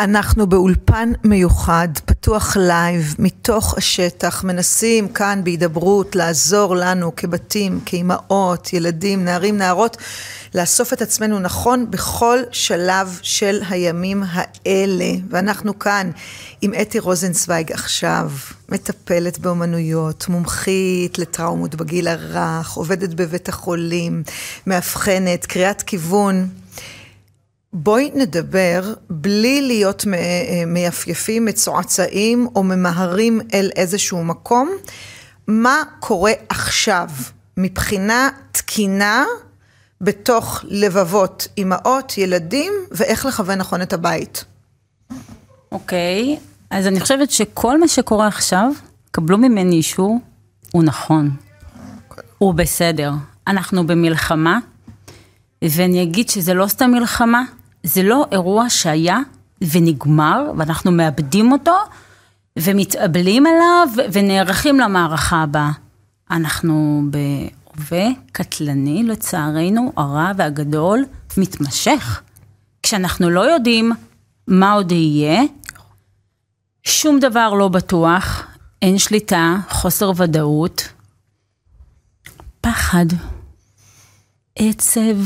ואנחנו באולפן מיוחד, פתוח לייב, מתוך השטח, מנסים כאן בהידברות לעזור לנו כבתים, כאימהות, ילדים, נערים, נערות, לאסוף את עצמנו נכון בכל שלב של הימים האלה. ואנחנו כאן עם אתי רוזנצוויג עכשיו, מטפלת באומנויות, מומחית לטראומות בגיל הרך, עובדת בבית החולים, מאבחנת, קוראת כיוון. בואי נדבר בלי להיות מייפייפים, מצועצעים או ממהרים אל איזשהו מקום. מה קורה עכשיו מבחינה תקינה בתוך לבבות אימהות, ילדים, ואיך לכוון נכון את הבית? אוקיי, okay, אז אני חושבת שכל מה שקורה עכשיו, קבלו ממני אישור, הוא נכון. Okay. הוא בסדר. אנחנו במלחמה, ואני אגיד שזה לא סתם מלחמה, זה לא אירוע שהיה ונגמר, ואנחנו מאבדים אותו, ומתאבלים עליו, ונערכים למערכה הבאה. אנחנו בהווה קטלני, לצערנו, הרע והגדול, מתמשך. כשאנחנו לא יודעים מה עוד יהיה, שום דבר לא בטוח, אין שליטה, חוסר ודאות, פחד, עצב,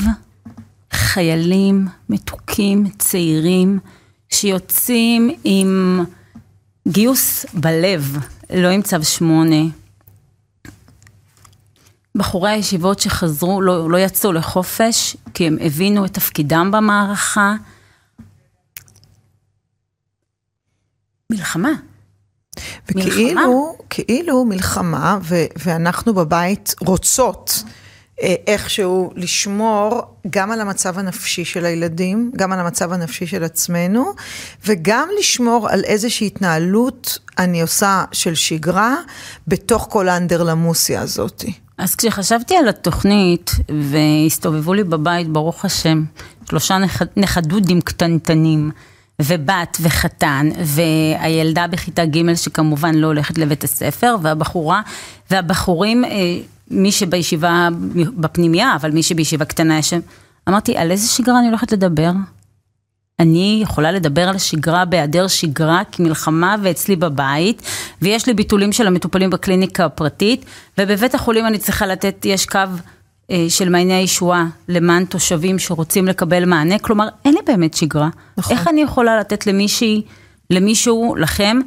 חיילים מתוקים, צעירים, שיוצאים עם גיוס בלב, לא עם צו שמונה. בחורי הישיבות שחזרו, לא, לא יצאו לחופש, כי הם הבינו את תפקידם במערכה. מלחמה. וכאילו, מלחמה. כאילו מלחמה, ו- ואנחנו בבית רוצות איכשהו לשמור גם על המצב הנפשי של הילדים, גם על המצב הנפשי של עצמנו, וגם לשמור על איזושהי התנהלות אני עושה של שגרה בתוך כל האנדרלמוסיה הזאת. אז כשחשבתי על התוכנית, והסתובבו לי בבית, ברוך השם, שלושה נכ... נכדודים קטנטנים. ובת וחתן, והילדה בכיתה ג' שכמובן לא הולכת לבית הספר, והבחורה, והבחורים אה, מי שבישיבה, בפנימייה, אבל מי שבישיבה קטנה יש אמרתי, על איזה שגרה אני הולכת לדבר? אני יכולה לדבר על שגרה בהיעדר שגרה כמלחמה ואצלי בבית, ויש לי ביטולים של המטופלים בקליניקה הפרטית, ובבית החולים אני צריכה לתת, יש קו אה, של מעייני הישועה למען תושבים שרוצים לקבל מענה, כלומר אין לי באמת שגרה. נכון. איך אני יכולה לתת למישהי, למישהו, לכם?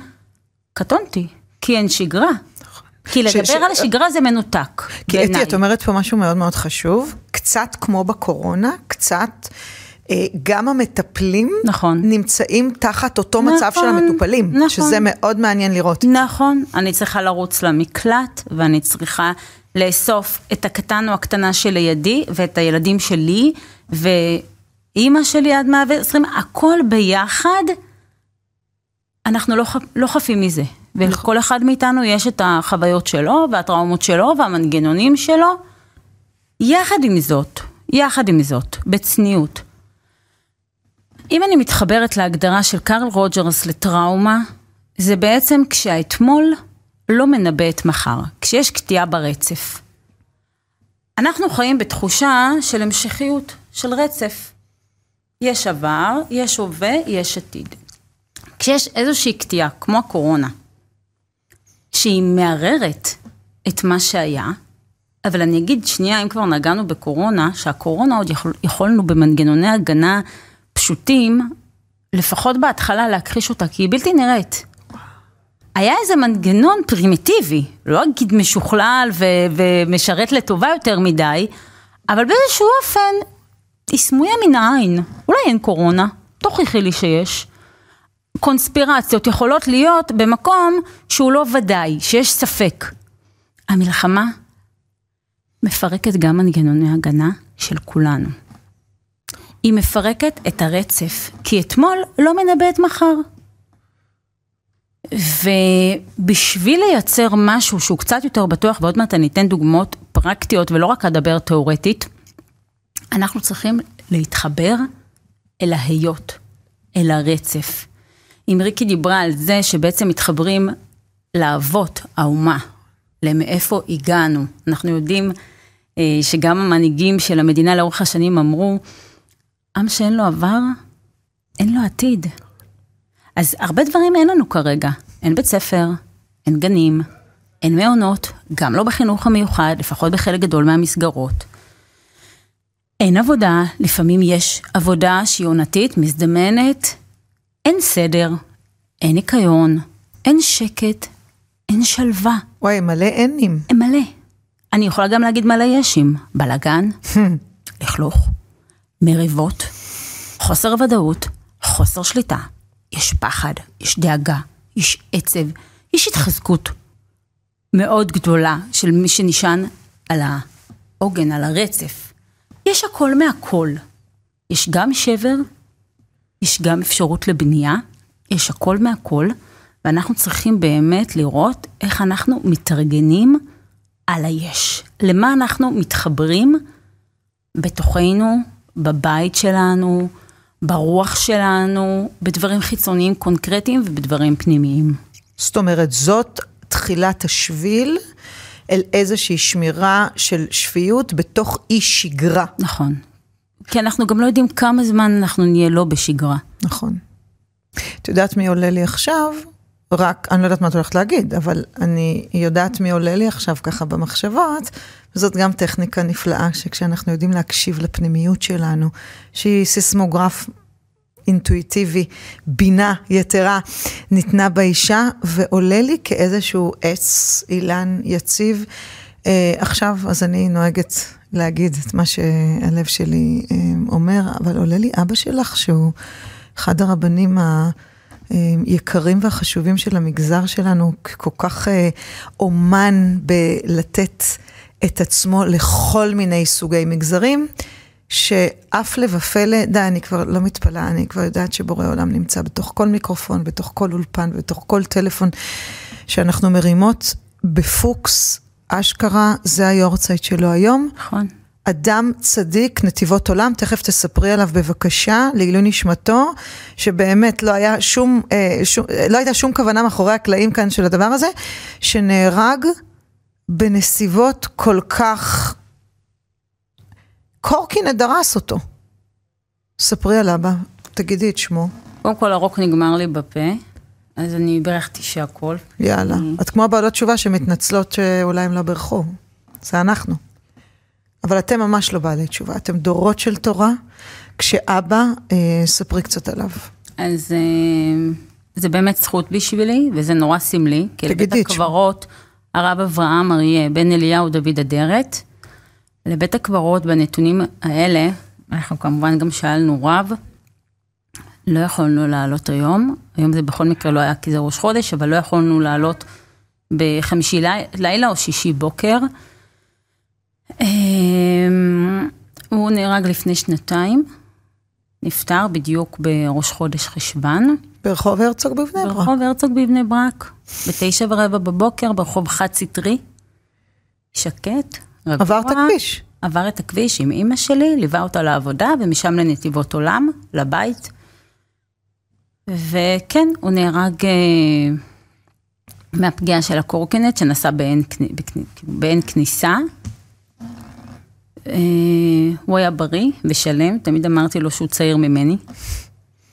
קטונתי, כי אין שגרה. כי לדבר ש... על השגרה זה מנותק. כי אתי, את אומרת פה משהו מאוד מאוד חשוב, קצת כמו בקורונה, קצת... אה, גם המטפלים נכון. נמצאים תחת אותו נכון, מצב של המטופלים, נכון. שזה מאוד מעניין לראות. נכון, אני צריכה לרוץ למקלט ואני צריכה לאסוף את הקטן או הקטנה שלידי ואת הילדים שלי ואימא שלי עד 120, הכל ביחד, אנחנו לא, לא חפים מזה. ולכל אחד מאיתנו יש את החוויות שלו, והטראומות שלו, והמנגנונים שלו. יחד עם זאת, יחד עם זאת, בצניעות. אם אני מתחברת להגדרה של קרל רוג'רס לטראומה, זה בעצם כשהאתמול לא מנבא את מחר, כשיש קטיעה ברצף. אנחנו חיים בתחושה של המשכיות, של רצף. יש עבר, יש הווה, יש עתיד. כשיש איזושהי קטיעה, כמו הקורונה, שהיא מערערת את מה שהיה, אבל אני אגיד שנייה, אם כבר נגענו בקורונה, שהקורונה עוד יכול, יכולנו במנגנוני הגנה פשוטים, לפחות בהתחלה להכחיש אותה, כי היא בלתי נראית. היה איזה מנגנון פרימיטיבי, לא אגיד משוכלל ו- ומשרת לטובה יותר מדי, אבל באיזשהו אופן היא סמויה מן העין. אולי אין קורונה, תוכיחי לי שיש. קונספירציות יכולות להיות במקום שהוא לא ודאי, שיש ספק. המלחמה מפרקת גם מנגנוני הגנה של כולנו. היא מפרקת את הרצף, כי אתמול לא מנבא את מחר. ובשביל לייצר משהו שהוא קצת יותר בטוח, ועוד מעט אני אתן דוגמאות פרקטיות ולא רק אדבר תיאורטית, אנחנו צריכים להתחבר אל ההיות, אל הרצף. אם ריקי דיברה על זה שבעצם מתחברים לאבות האומה, למאיפה הגענו. אנחנו יודעים אה, שגם המנהיגים של המדינה לאורך השנים אמרו, עם שאין לו עבר, אין לו עתיד. אז הרבה דברים אין לנו כרגע. אין בית ספר, אין גנים, אין מעונות, גם לא בחינוך המיוחד, לפחות בחלק גדול מהמסגרות. אין עבודה, לפעמים יש עבודה שהיא עונתית, מזדמנת, אין סדר, אין ניקיון, אין שקט, אין שלווה. וואי, מלא אנים. הם מלא. אני יכולה גם להגיד מלא ישים. בלאגן, לכלוך, מריבות, חוסר ודאות, חוסר שליטה. יש פחד, יש דאגה, יש עצב, יש התחזקות מאוד גדולה של מי שנשען על העוגן, על הרצף. יש הכל מהכל. יש גם שבר, יש גם אפשרות לבנייה, יש הכל מהכל, ואנחנו צריכים באמת לראות איך אנחנו מתארגנים על היש. למה אנחנו מתחברים בתוכנו, בבית שלנו, ברוח שלנו, בדברים חיצוניים קונקרטיים ובדברים פנימיים. זאת אומרת, זאת תחילת השביל אל איזושהי שמירה של שפיות בתוך אי שגרה. נכון. כי אנחנו גם לא יודעים כמה זמן אנחנו נהיה לא בשגרה. נכון. את יודעת מי עולה לי עכשיו? רק, אני לא יודעת מה את הולכת להגיד, אבל אני יודעת מי עולה לי עכשיו ככה במחשבות, וזאת גם טכניקה נפלאה, שכשאנחנו יודעים להקשיב לפנימיות שלנו, שהיא סיסמוגרף אינטואיטיבי, בינה יתרה, ניתנה באישה, ועולה לי כאיזשהו עץ, אילן יציב. אה, עכשיו, אז אני נוהגת להגיד את מה שהלב שלי אה, אומר, אבל עולה לי אבא שלך, שהוא אחד הרבנים. היקרים והחשובים של המגזר שלנו, כל כך אה, אומן בלתת את עצמו לכל מיני סוגי מגזרים, שהפלא ופלא, די, אני כבר לא מתפלאה, אני כבר יודעת שבורא עולם נמצא בתוך כל מיקרופון, בתוך כל אולפן, בתוך כל טלפון שאנחנו מרימות בפוקס, אשכרה, זה היורצייט שלו היום. נכון. אדם צדיק, נתיבות עולם, תכף תספרי עליו בבקשה, לעילוי נשמתו, שבאמת לא היה שום, אה, שום, לא הייתה שום כוונה מאחורי הקלעים כאן של הדבר הזה, שנהרג בנסיבות כל כך... קורקינט דרס אותו. ספרי על אבא, תגידי את שמו. קודם כל הרוק נגמר לי בפה, אז אני בירכתי שהכל. יאללה. אני- את כמו הבעלות תשובה שמתנצלות שאולי הם לא בירכו. זה אנחנו. אבל אתם ממש לא בעלי תשובה, אתם דורות של תורה, כשאבא, אה, ספרי קצת עליו. אז אה, זה באמת זכות בשבילי, וזה נורא סמלי. כי לבית תגידי את. הקברות, הרב אברהם אריה, בן אליהו דוד אדרת, לבית הקברות בנתונים האלה, אנחנו כמובן גם שאלנו רב, לא יכולנו לעלות היום, היום זה בכל מקרה לא היה כי זה ראש חודש, אבל לא יכולנו לעלות בחמישי לי- לילה או שישי בוקר. אמ, הוא נהרג לפני שנתיים, נפטר בדיוק בראש חודש חשוון, ברחוב הרצוג בבני ברק. ברחוב הרצוג בבני ברק, בתשע ורבע בבוקר, ברחוב חד סטרי, שקט, רגוע. עבר את הכביש. עבר את הכביש עם אימא שלי, ליווה אותה לעבודה, ומשם לנתיבות עולם, לבית. וכן, הוא נהרג אה, מהפגיעה של הקורקינט שנסע באין, באין כניסה. אה, הוא היה בריא ושלם, תמיד אמרתי לו שהוא צעיר ממני.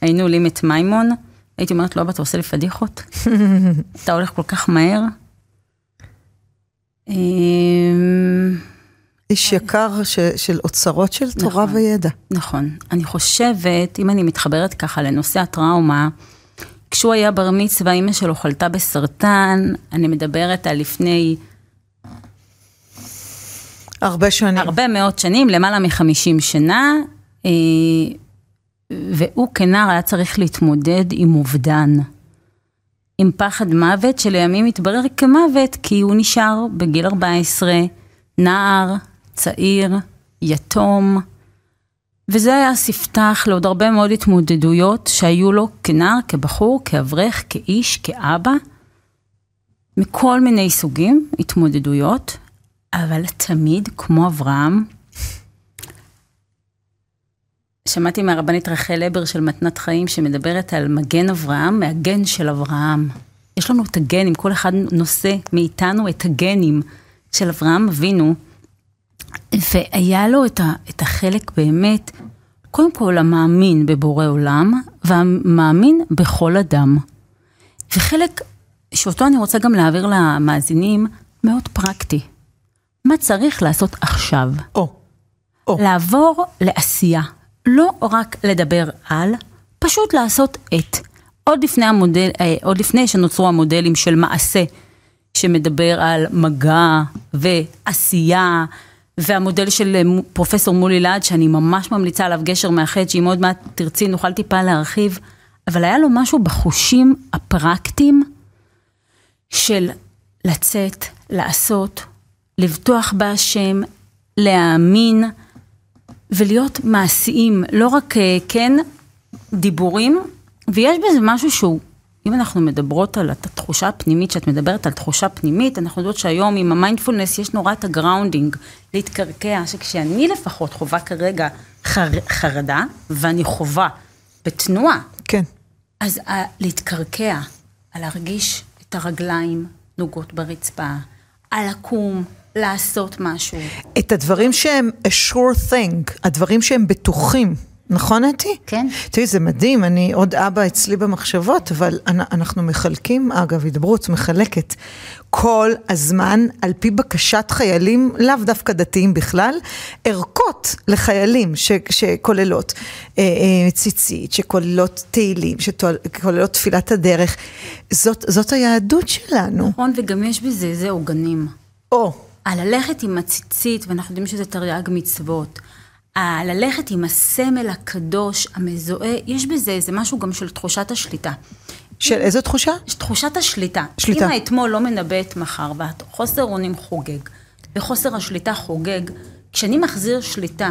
היינו עולים את מימון, הייתי אומרת לו, אבא, אתה עושה לי פדיחות? אתה הולך כל כך מהר? איש יקר ש, של אוצרות של תורה נכון. וידע. נכון. אני חושבת, אם אני מתחברת ככה לנושא הטראומה, כשהוא היה בר מצווה, אימא שלו חלתה בסרטן, אני מדברת על לפני הרבה שנים. הרבה מאוד שנים, למעלה מחמישים שנה, אה, והוא כנער היה צריך להתמודד עם אובדן. עם פחד מוות שלימים התברר כמוות, כי הוא נשאר בגיל 14, נער, צעיר, יתום, וזה היה ספתח לעוד הרבה מאוד התמודדויות שהיו לו כנער, כבחור, כאברך, כאיש, כאבא, מכל מיני סוגים, התמודדויות, אבל תמיד, כמו אברהם, שמעתי מהרבנית רחל לבר של מתנת חיים, שמדברת על מגן אברהם, מהגן של אברהם. יש לנו את הגנים, כל אחד נושא מאיתנו את הגנים של אברהם אבינו, והיה לו את, ה, את החלק באמת קודם כל המאמין בבורא עולם, והמאמין בכל אדם. וחלק שאותו אני רוצה גם להעביר למאזינים, מאוד פרקטי. מה צריך לעשות עכשיו? או. או. לעבור לעשייה, לא רק לדבר על, פשוט לעשות את. עוד לפני, המודל, אה, עוד לפני שנוצרו המודלים של מעשה, שמדבר על מגע ועשייה, והמודל של אה, פרופסור מולי לעד, שאני ממש ממליצה עליו גשר מאחד, שאם עוד מעט תרצי נוכל טיפה להרחיב, אבל היה לו משהו בחושים הפרקטיים של לצאת, לעשות, לבטוח בהשם, להאמין ולהיות מעשיים, לא רק אה, כן דיבורים, ויש בזה משהו שהוא, אם אנחנו מדברות על התחושה הפנימית, שאת מדברת על תחושה פנימית, אנחנו יודעות שהיום עם המיינדפולנס יש נורא את ה grounding, להתקרקע, שכשאני לפחות חווה כרגע חר, חרדה, ואני חווה בתנועה, כן. אז ה- להתקרקע, על להרגיש את הרגליים נוגות ברצפה, על לקום, לעשות משהו. את הדברים שהם a sure thing, הדברים שהם בטוחים. נכון, אתי? כן. תראי, זה מדהים, אני עוד אבא אצלי במחשבות, אבל אנ- אנחנו מחלקים, אגב, הידברות מחלקת כל הזמן, על פי בקשת חיילים, לאו דווקא דתיים בכלל, ערכות לחיילים ש- שכוללות אה, אה, ציצית, שכוללות תהילים, שכוללות תפילת הדרך. זאת, זאת היהדות שלנו. נכון, וגם יש בזה איזה עוגנים. או, על ללכת עם הציצית, ואנחנו יודעים שזה תרי"ג מצוות. על ללכת עם הסמל הקדוש, המזוהה, יש בזה איזה משהו גם של תחושת השליטה. של איזו תחושה? תחושת השליטה. שליטה. אם האתמול לא מנבא את מחר, והחוסר אונים חוגג, וחוסר השליטה חוגג, כשאני מחזיר שליטה,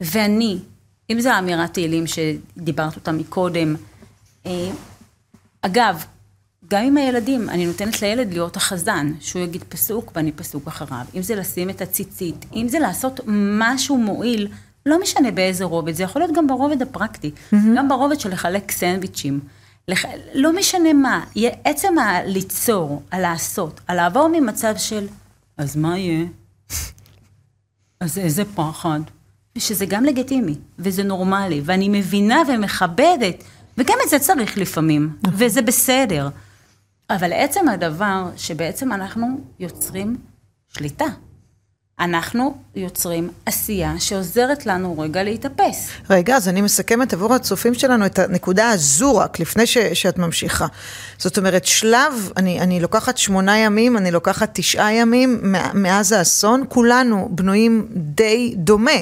ואני, אם זו האמירת תהילים שדיברת אותה מקודם, אה, אגב, גם עם הילדים, אני נותנת לילד להיות החזן, שהוא יגיד פסוק ואני פסוק אחריו. אם זה לשים את הציצית, אם זה לעשות משהו מועיל, לא משנה באיזה רובד, זה יכול להיות גם ברובד הפרקטי, mm-hmm. גם ברובד של לחלק סנדוויצ'ים. לח... לא משנה מה, עצם הליצור, הלעשות, הלעבור ממצב של, אז מה יהיה? אז איזה פחד. ושזה גם לגיטימי, וזה נורמלי, ואני מבינה ומכבדת, וגם את זה צריך לפעמים, וזה בסדר. אבל עצם הדבר שבעצם אנחנו יוצרים שליטה. אנחנו יוצרים עשייה שעוזרת לנו רגע להתאפס. רגע, אז אני מסכמת עבור הצופים שלנו את הנקודה הזו רק, לפני ש, שאת ממשיכה. זאת אומרת, שלב, אני, אני לוקחת שמונה ימים, אני לוקחת תשעה ימים מאז האסון, כולנו בנויים די דומה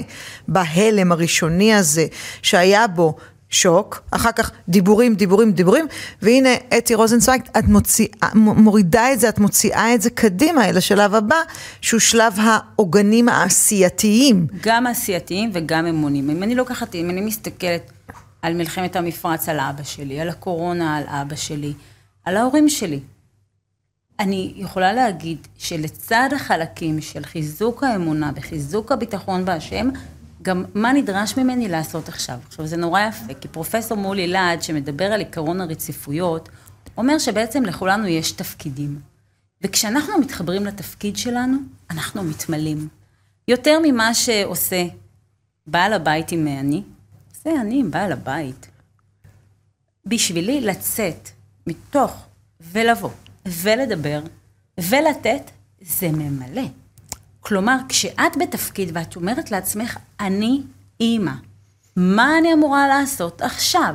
בהלם הראשוני הזה, שהיה בו שוק, אחר כך דיבורים, דיבורים, דיבורים, והנה אתי רוזנצוויג, את מוציאה, מורידה את זה, את מוציאה את זה קדימה אל השלב הבא, שהוא שלב העוגנים העשייתיים. גם עשייתיים וגם אמונים. אם אני לוקחת, אם אני מסתכלת על מלחמת המפרץ על אבא שלי, על הקורונה על אבא שלי, על ההורים שלי, אני יכולה להגיד שלצד החלקים של חיזוק האמונה וחיזוק הביטחון בהשם, גם מה נדרש ממני לעשות עכשיו. עכשיו, זה נורא יפה, כי פרופסור מולי לעד, שמדבר על עקרון הרציפויות, אומר שבעצם לכולנו יש תפקידים. וכשאנחנו מתחברים לתפקיד שלנו, אנחנו מתמלאים. יותר ממה שעושה בעל הבית עם אני, עושה אני עם בעל הבית. בשבילי לצאת מתוך ולבוא ולדבר ולתת, זה ממלא. כלומר, כשאת בתפקיד ואת אומרת לעצמך, אני אימא, מה אני אמורה לעשות עכשיו?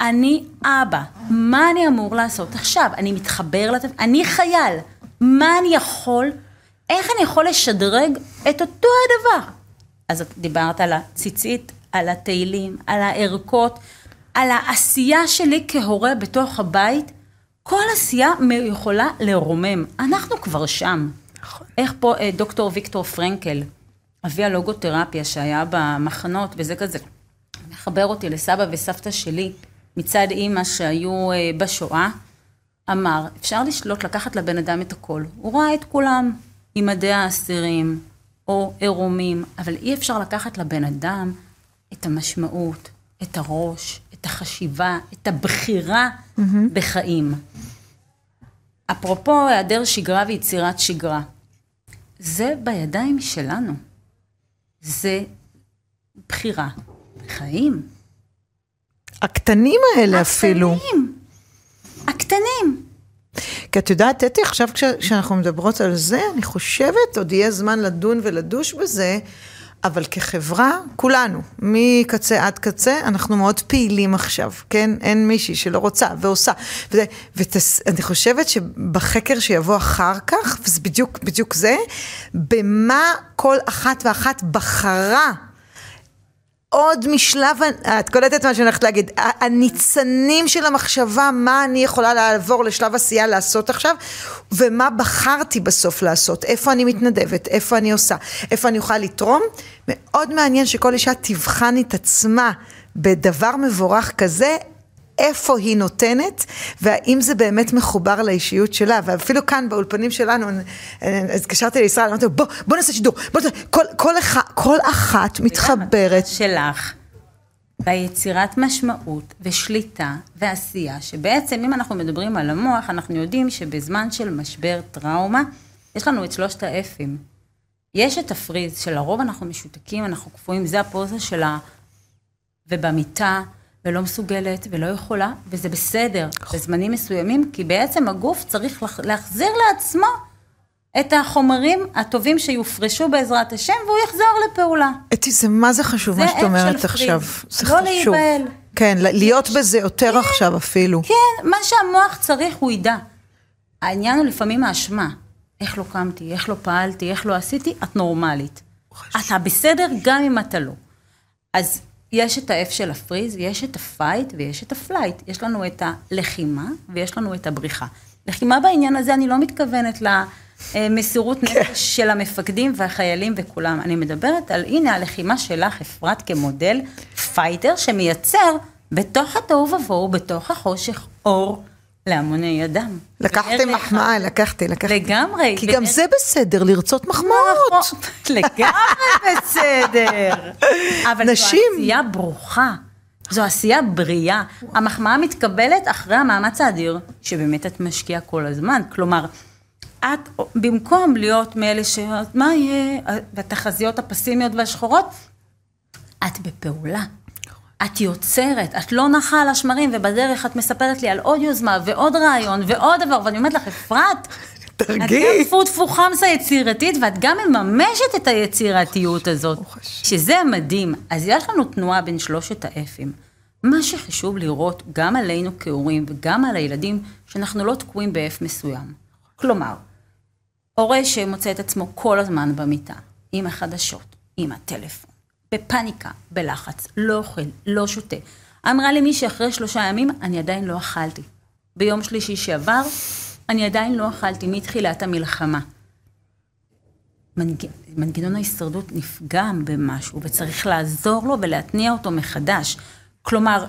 אני אבא, מה אני אמור לעשות עכשיו? אני מתחבר לתפקיד, אני חייל, מה אני יכול, איך אני יכול לשדרג את אותו הדבר? אז את דיברת על הציצית, על התהילים, על הערכות, על העשייה שלי כהורה בתוך הבית. כל עשייה יכולה לרומם. אנחנו כבר שם. נכון. איך פה אה, דוקטור ויקטור פרנקל, אבי הלוגותרפיה שהיה במחנות, וזה כזה מחבר אותי לסבא וסבתא שלי מצד אימא שהיו אה, בשואה, אמר, אפשר לשלוט, לקחת לבן אדם את הכל. הוא ראה את כולם עם מדי האסירים או עירומים, אבל אי אפשר לקחת לבן אדם את המשמעות, את הראש, את החשיבה, את הבחירה mm-hmm. בחיים. אפרופו היעדר שגרה ויצירת שגרה, זה בידיים שלנו. זה בחירה, חיים. הקטנים האלה אפילו. הקטנים. הקטנים. כי את יודעת, אתי, עכשיו כש- כשאנחנו מדברות על זה, אני חושבת, עוד יהיה זמן לדון ולדוש בזה, אבל כחברה, כולנו, מקצה עד קצה, אנחנו מאוד פעילים עכשיו, כן? אין מישהי שלא רוצה ועושה. וזה, ואני חושבת שבחקר שיבוא אחר כך, וזה בדיוק, בדיוק זה, במה כל אחת ואחת בחרה עוד משלב, את קולטת מה שאני הולכת להגיד, הניצנים של המחשבה, מה אני יכולה לעבור לשלב עשייה לעשות עכשיו, ומה בחרתי בסוף לעשות, איפה אני מתנדבת, איפה אני עושה, איפה אני יכולה לתרום. מאוד מעניין שכל אישה תבחן את עצמה בדבר מבורך כזה, איפה היא נותנת, והאם זה באמת מחובר לאישיות שלה, ואפילו כאן באולפנים שלנו, התקשרתי לישראל, אמרתי לו, בוא, בוא נעשה שידור, בוא נעשה, כל, כל, אחד, כל אחת מתחברת. שלך, ביצירת משמעות ושליטה ועשייה, שבעצם אם אנחנו מדברים על המוח, אנחנו יודעים שבזמן של משבר טראומה, יש לנו את שלושת האפים. יש את הפריז, שלרוב אנחנו משותקים, אנחנו קפואים, זה הפוזה שלה, ובמיטה, ולא מסוגלת ולא יכולה, וזה בסדר בזמנים מסוימים, כי בעצם הגוף צריך להחזיר לעצמו את החומרים הטובים שיופרשו בעזרת השם, והוא יחזור לפעולה. אתי, זה מה זה חשוב מה שאת אומרת עכשיו. זה לא חשוב. להיבהל. כן, להיות בזה יותר כן, עכשיו אפילו. כן, מה שהמוח צריך הוא ידע. העניין הוא לפעמים האשמה. איך לא קמתי, איך לא פעלתי, איך לא עשיתי, את נורמלית. אתה בסדר גם אם אתה לא. אז יש את ה-F של ה freeze, יש את ה fight ויש את ה flight. יש לנו את הלחימה ויש לנו את הבריחה. לחימה בעניין הזה, אני לא מתכוונת למסירות כן. נפש של המפקדים והחיילים וכולם. אני מדברת על, הנה, הלחימה שלך, אפרת כמודל fighter, שמייצר בתוך התוהו ובוהו, בתוך החושך, אור להמוני אדם. לקחתי. מחמאה, לקחתי, לקחתי. לגמרי. כי גם זה בסדר, לרצות מחמאות. נכון, לגמרי בסדר. אבל. זו עשייה ברוכה. זו עשייה בריאה. המחמאה מתקבלת אחרי המאמץ האדיר, שבאמת את משקיעה כל הזמן. כלומר, את, במקום להיות מאלה ש... מה יהיה? והתחזיות הפסימיות והשחורות, את בפעולה. את יוצרת, את לא נחה על השמרים, ובדרך את מספרת לי על עוד יוזמה ועוד רעיון ועוד דבר, ואני אומרת לך, אפרת, את גם תרגי. טפו טפו חמסה יצירתית, ואת גם מממשת את היצירתיות הזאת, שזה מדהים. אז יש לנו תנועה בין שלושת האפים. מה שחשוב לראות גם עלינו כהורים וגם על הילדים, שאנחנו לא תקועים באף מסוים. כלומר, הורה שמוצא את עצמו כל הזמן במיטה, עם החדשות, עם הטלפון, בפניקה, בלחץ, לא אוכל, לא שותה. אמרה לי מישהי אחרי שלושה ימים, אני עדיין לא אכלתי. ביום שלישי שעבר, אני עדיין לא אכלתי מתחילת המלחמה. מנג... מנגנון ההישרדות נפגם במשהו, וצריך לעזור לו ולהתניע אותו מחדש. כלומר,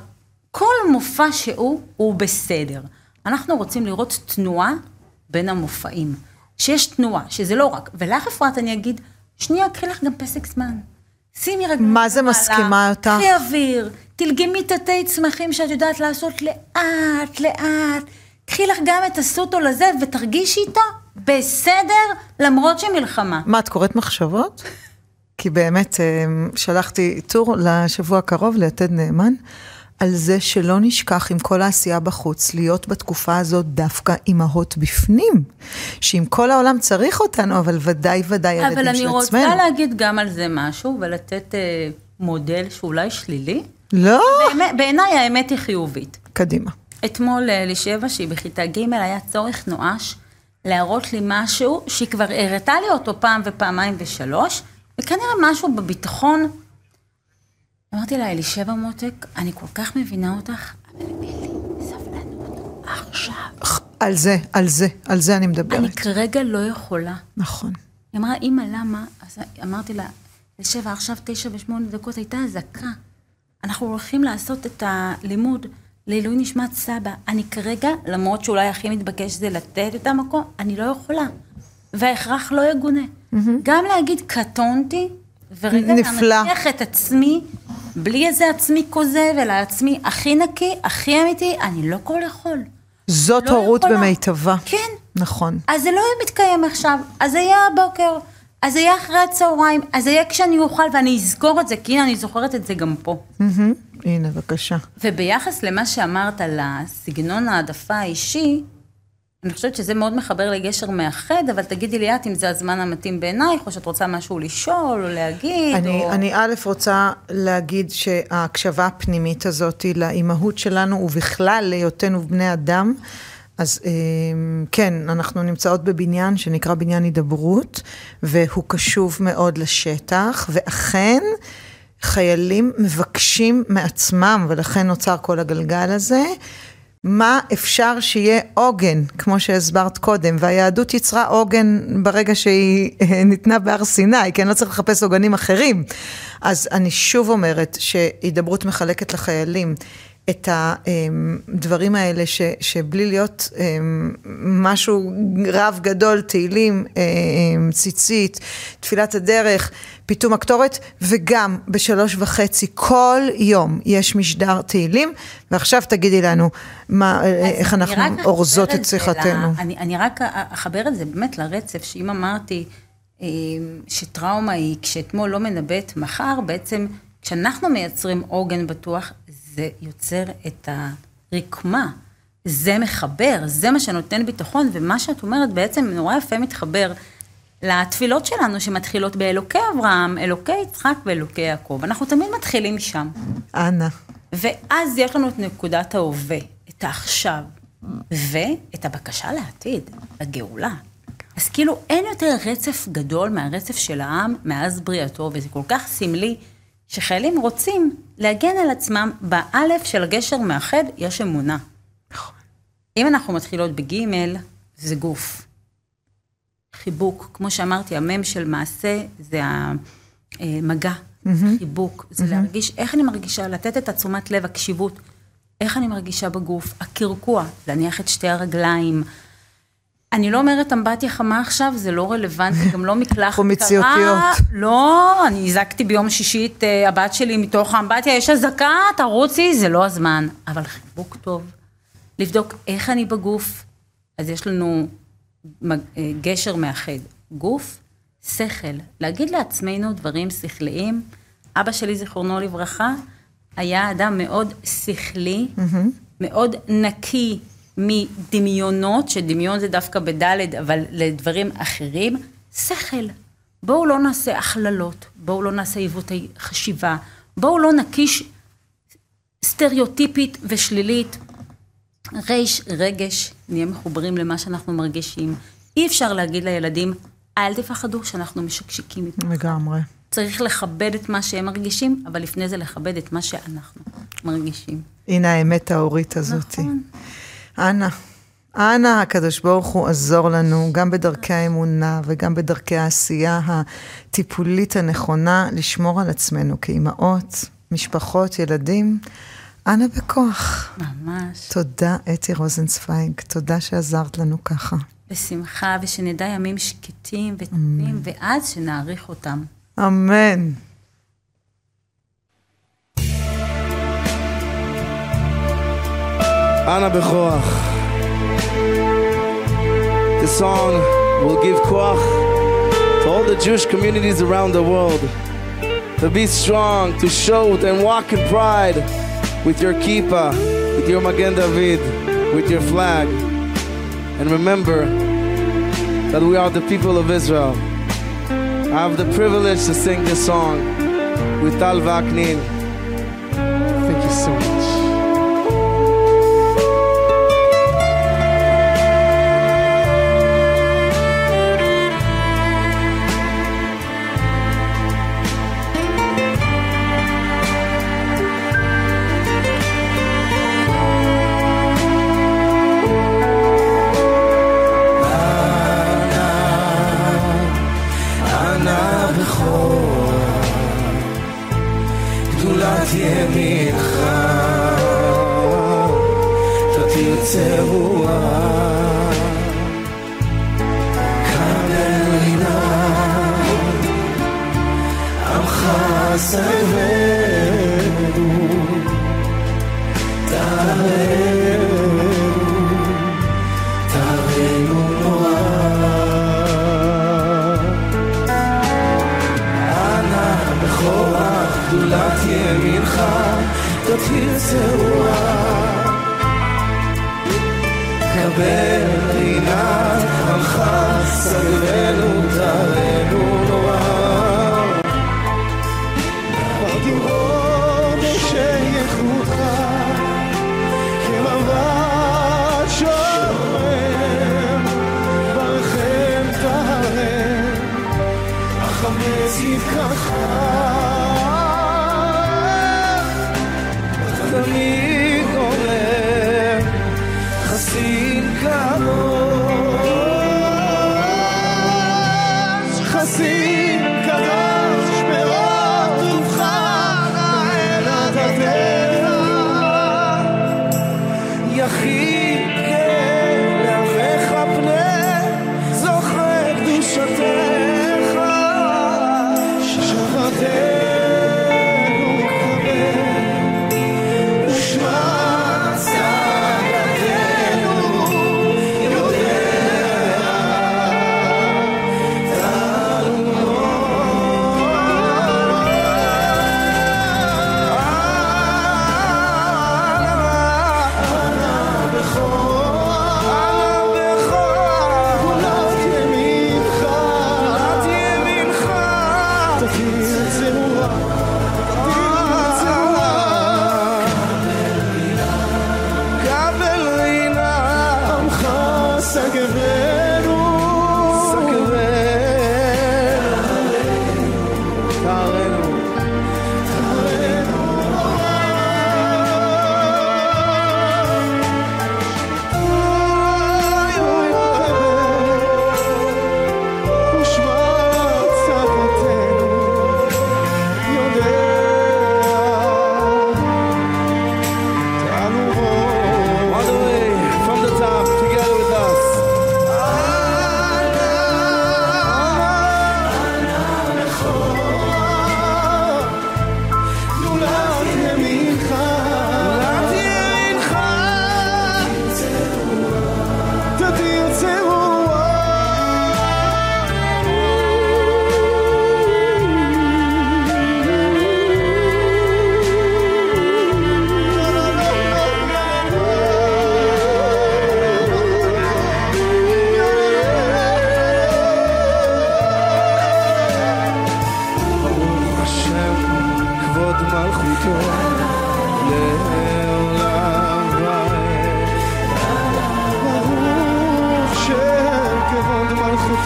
כל מופע שהוא, הוא בסדר. אנחנו רוצים לראות תנועה בין המופעים. שיש תנועה, שזה לא רק, ולך אפרת אני אגיד, שנייה, קחי לך גם פסק זמן. שימי רגע. מה זה מסכימה אותך? קחי אוויר, תלגמי תתי צמחים שאת יודעת לעשות לאט, לאט. קחי לך גם את הסוטו לזה ותרגישי איתו בסדר, למרות שמלחמה. מה, את קוראת מחשבות? כי באמת אה, שלחתי טור לשבוע הקרוב ליתד נאמן, על זה שלא נשכח עם כל העשייה בחוץ, להיות בתקופה הזאת דווקא אימהות בפנים. שאם כל העולם צריך אותנו, אבל ודאי ודאי אבל הילדים אני של רוצה עצמנו. להגיד גם על זה משהו, ולתת אה, מודל שאולי שלילי. לא, בעיניי האמת היא חיובית. קדימה. אתמול לאלישבע, שהיא בכיתה ג', היה צורך נואש להראות לי משהו שהיא כבר הראתה לי אותו פעם ופעמיים ושלוש, וכנראה משהו בביטחון. אמרתי לה, אלישבע מותק, אני כל כך מבינה אותך, אבל אין לי סבלנות עכשיו. על זה, על זה, על זה אני אני מדברת. כרגע לא יכולה. נכון. היא אמרה, אמא, למה? אז אמרתי לה, אלישבע, עכשיו תשע ושמונה דקות הייתה אזעקה. אנחנו הולכים לעשות את הלימוד לעילוי נשמת סבא. אני כרגע, למרות שאולי הכי מתבקש זה לתת את המקום, אני לא יכולה. וההכרח לא יגונה. גם להגיד, קטונתי, ורגע נפלא. להנציח את עצמי, בלי איזה עצמי כוזב, אלא עצמי הכי נקי, הכי אמיתי, אני לא כל יכול. זאת לא הורות יכולה. במיטבה. כן. נכון. אז זה לא מתקיים עכשיו, אז זה יהיה הבוקר. אז זה יהיה אחרי הצהריים, אז זה יהיה כשאני אוכל, ואני אזכור את זה, כי הנה, אני זוכרת את זה גם פה. מהמם. הנה, בבקשה. וביחס למה שאמרת על הסגנון העדפה האישי, אני חושבת שזה מאוד מחבר לגשר מאחד, אבל תגידי לי את אם זה הזמן המתאים בעינייך, או שאת רוצה משהו לשאול, או להגיד, אני, או... אני א' רוצה להגיד שההקשבה הפנימית הזאת לאימהות שלנו, ובכלל להיותנו בני אדם, אז אמ, כן, אנחנו נמצאות בבניין שנקרא בניין הידברות, והוא קשוב מאוד לשטח, ואכן חיילים מבקשים מעצמם, ולכן נוצר כל הגלגל הזה. מה אפשר שיהיה עוגן, כמו שהסברת קודם, והיהדות יצרה עוגן ברגע שהיא אה, ניתנה בהר סיני, כי אני לא צריך לחפש עוגנים אחרים. אז אני שוב אומרת שהידברות מחלקת לחיילים את הדברים האלה, ש, שבלי להיות אמ, משהו רב גדול, תהילים, אמ, ציצית, תפילת הדרך, פיתום הקטורת, וגם בשלוש וחצי כל יום יש משדר תהילים, ועכשיו תגידי לנו מה, איך אני אנחנו אורזות את שיחתנו. ל- אני, אני רק אחבר את זה באמת לרצף, שאם אמרתי אה, שטראומה היא כשאתמול לא מנבאת מחר, בעצם כשאנחנו מייצרים עוגן בטוח, זה יוצר את הרקמה. זה מחבר, זה מה שנותן ביטחון, ומה שאת אומרת בעצם נורא יפה מתחבר לתפילות שלנו שמתחילות באלוקי אברהם, אלוקי יצחק ואלוקי יעקב. אנחנו תמיד מתחילים משם. אנא. ואז יש לנו את נקודת ההווה, את העכשיו, ואת הבקשה לעתיד, הגאולה. אז כאילו אין יותר רצף גדול מהרצף של העם מאז בריאתו, וזה כל כך סמלי, שחיילים רוצים להגן על עצמם, באלף של הגשר מאחד יש אמונה. אם אנחנו מתחילות בגימל, זה גוף. חיבוק, כמו שאמרתי, המם של מעשה זה המגע, חיבוק, זה להרגיש, איך אני מרגישה, לתת את התשומת לב, הקשיבות, איך אני מרגישה בגוף, הקרקוע, להניח את שתי הרגליים. אני לא אומרת אמבטיה חמה עכשיו, זה לא רלוונטי, גם לא מקלחת. אנחנו מציאותיות. לא, אני הזקתי ביום שישי את אה, הבת שלי מתוך האמבטיה, יש אזעקה, תרוצי, זה לא הזמן. אבל חיבוק טוב, לבדוק איך אני בגוף, אז יש לנו אה, גשר מאחד, גוף, שכל, להגיד לעצמנו דברים שכליים. אבא שלי, זיכרונו לברכה, היה אדם מאוד שכלי, מאוד נקי מדמיונות, שדמיון זה דווקא בדלת, אבל לדברים אחרים, שכל. בואו לא נעשה הכללות, בואו לא נעשה עיוותי חשיבה, בואו לא נקיש סטריאוטיפית ושלילית. ריש, רגש, נהיה מחוברים למה שאנחנו מרגישים. אי אפשר להגיד לילדים, אל תפחדו שאנחנו משקשקים מפה. לגמרי. צריך לכבד את מה שהם מרגישים, אבל לפני זה לכבד את מה שאנחנו מרגישים. הנה האמת ההורית הזאת. נכון. אנא, אנא הקדוש ברוך הוא עזור לנו, גם בדרכי האמונה וגם בדרכי העשייה הטיפולית הנכונה, לשמור על עצמנו כאימהות, משפחות, ילדים. אנא בכוח. ממש. תודה, אתי רוזנצוויג, תודה שעזרת לנו ככה. בשמחה, ושנדע ימים שקטים וטובים, ואז שנעריך אותם. אמן. Anna Bechoach. This song will give koach to all the Jewish communities around the world to be strong, to show and walk in pride with your kippah, with your Magen David, with your flag. And remember that we are the people of Israel. I have the privilege to sing this song with Tal Vaknin. Thank you so much.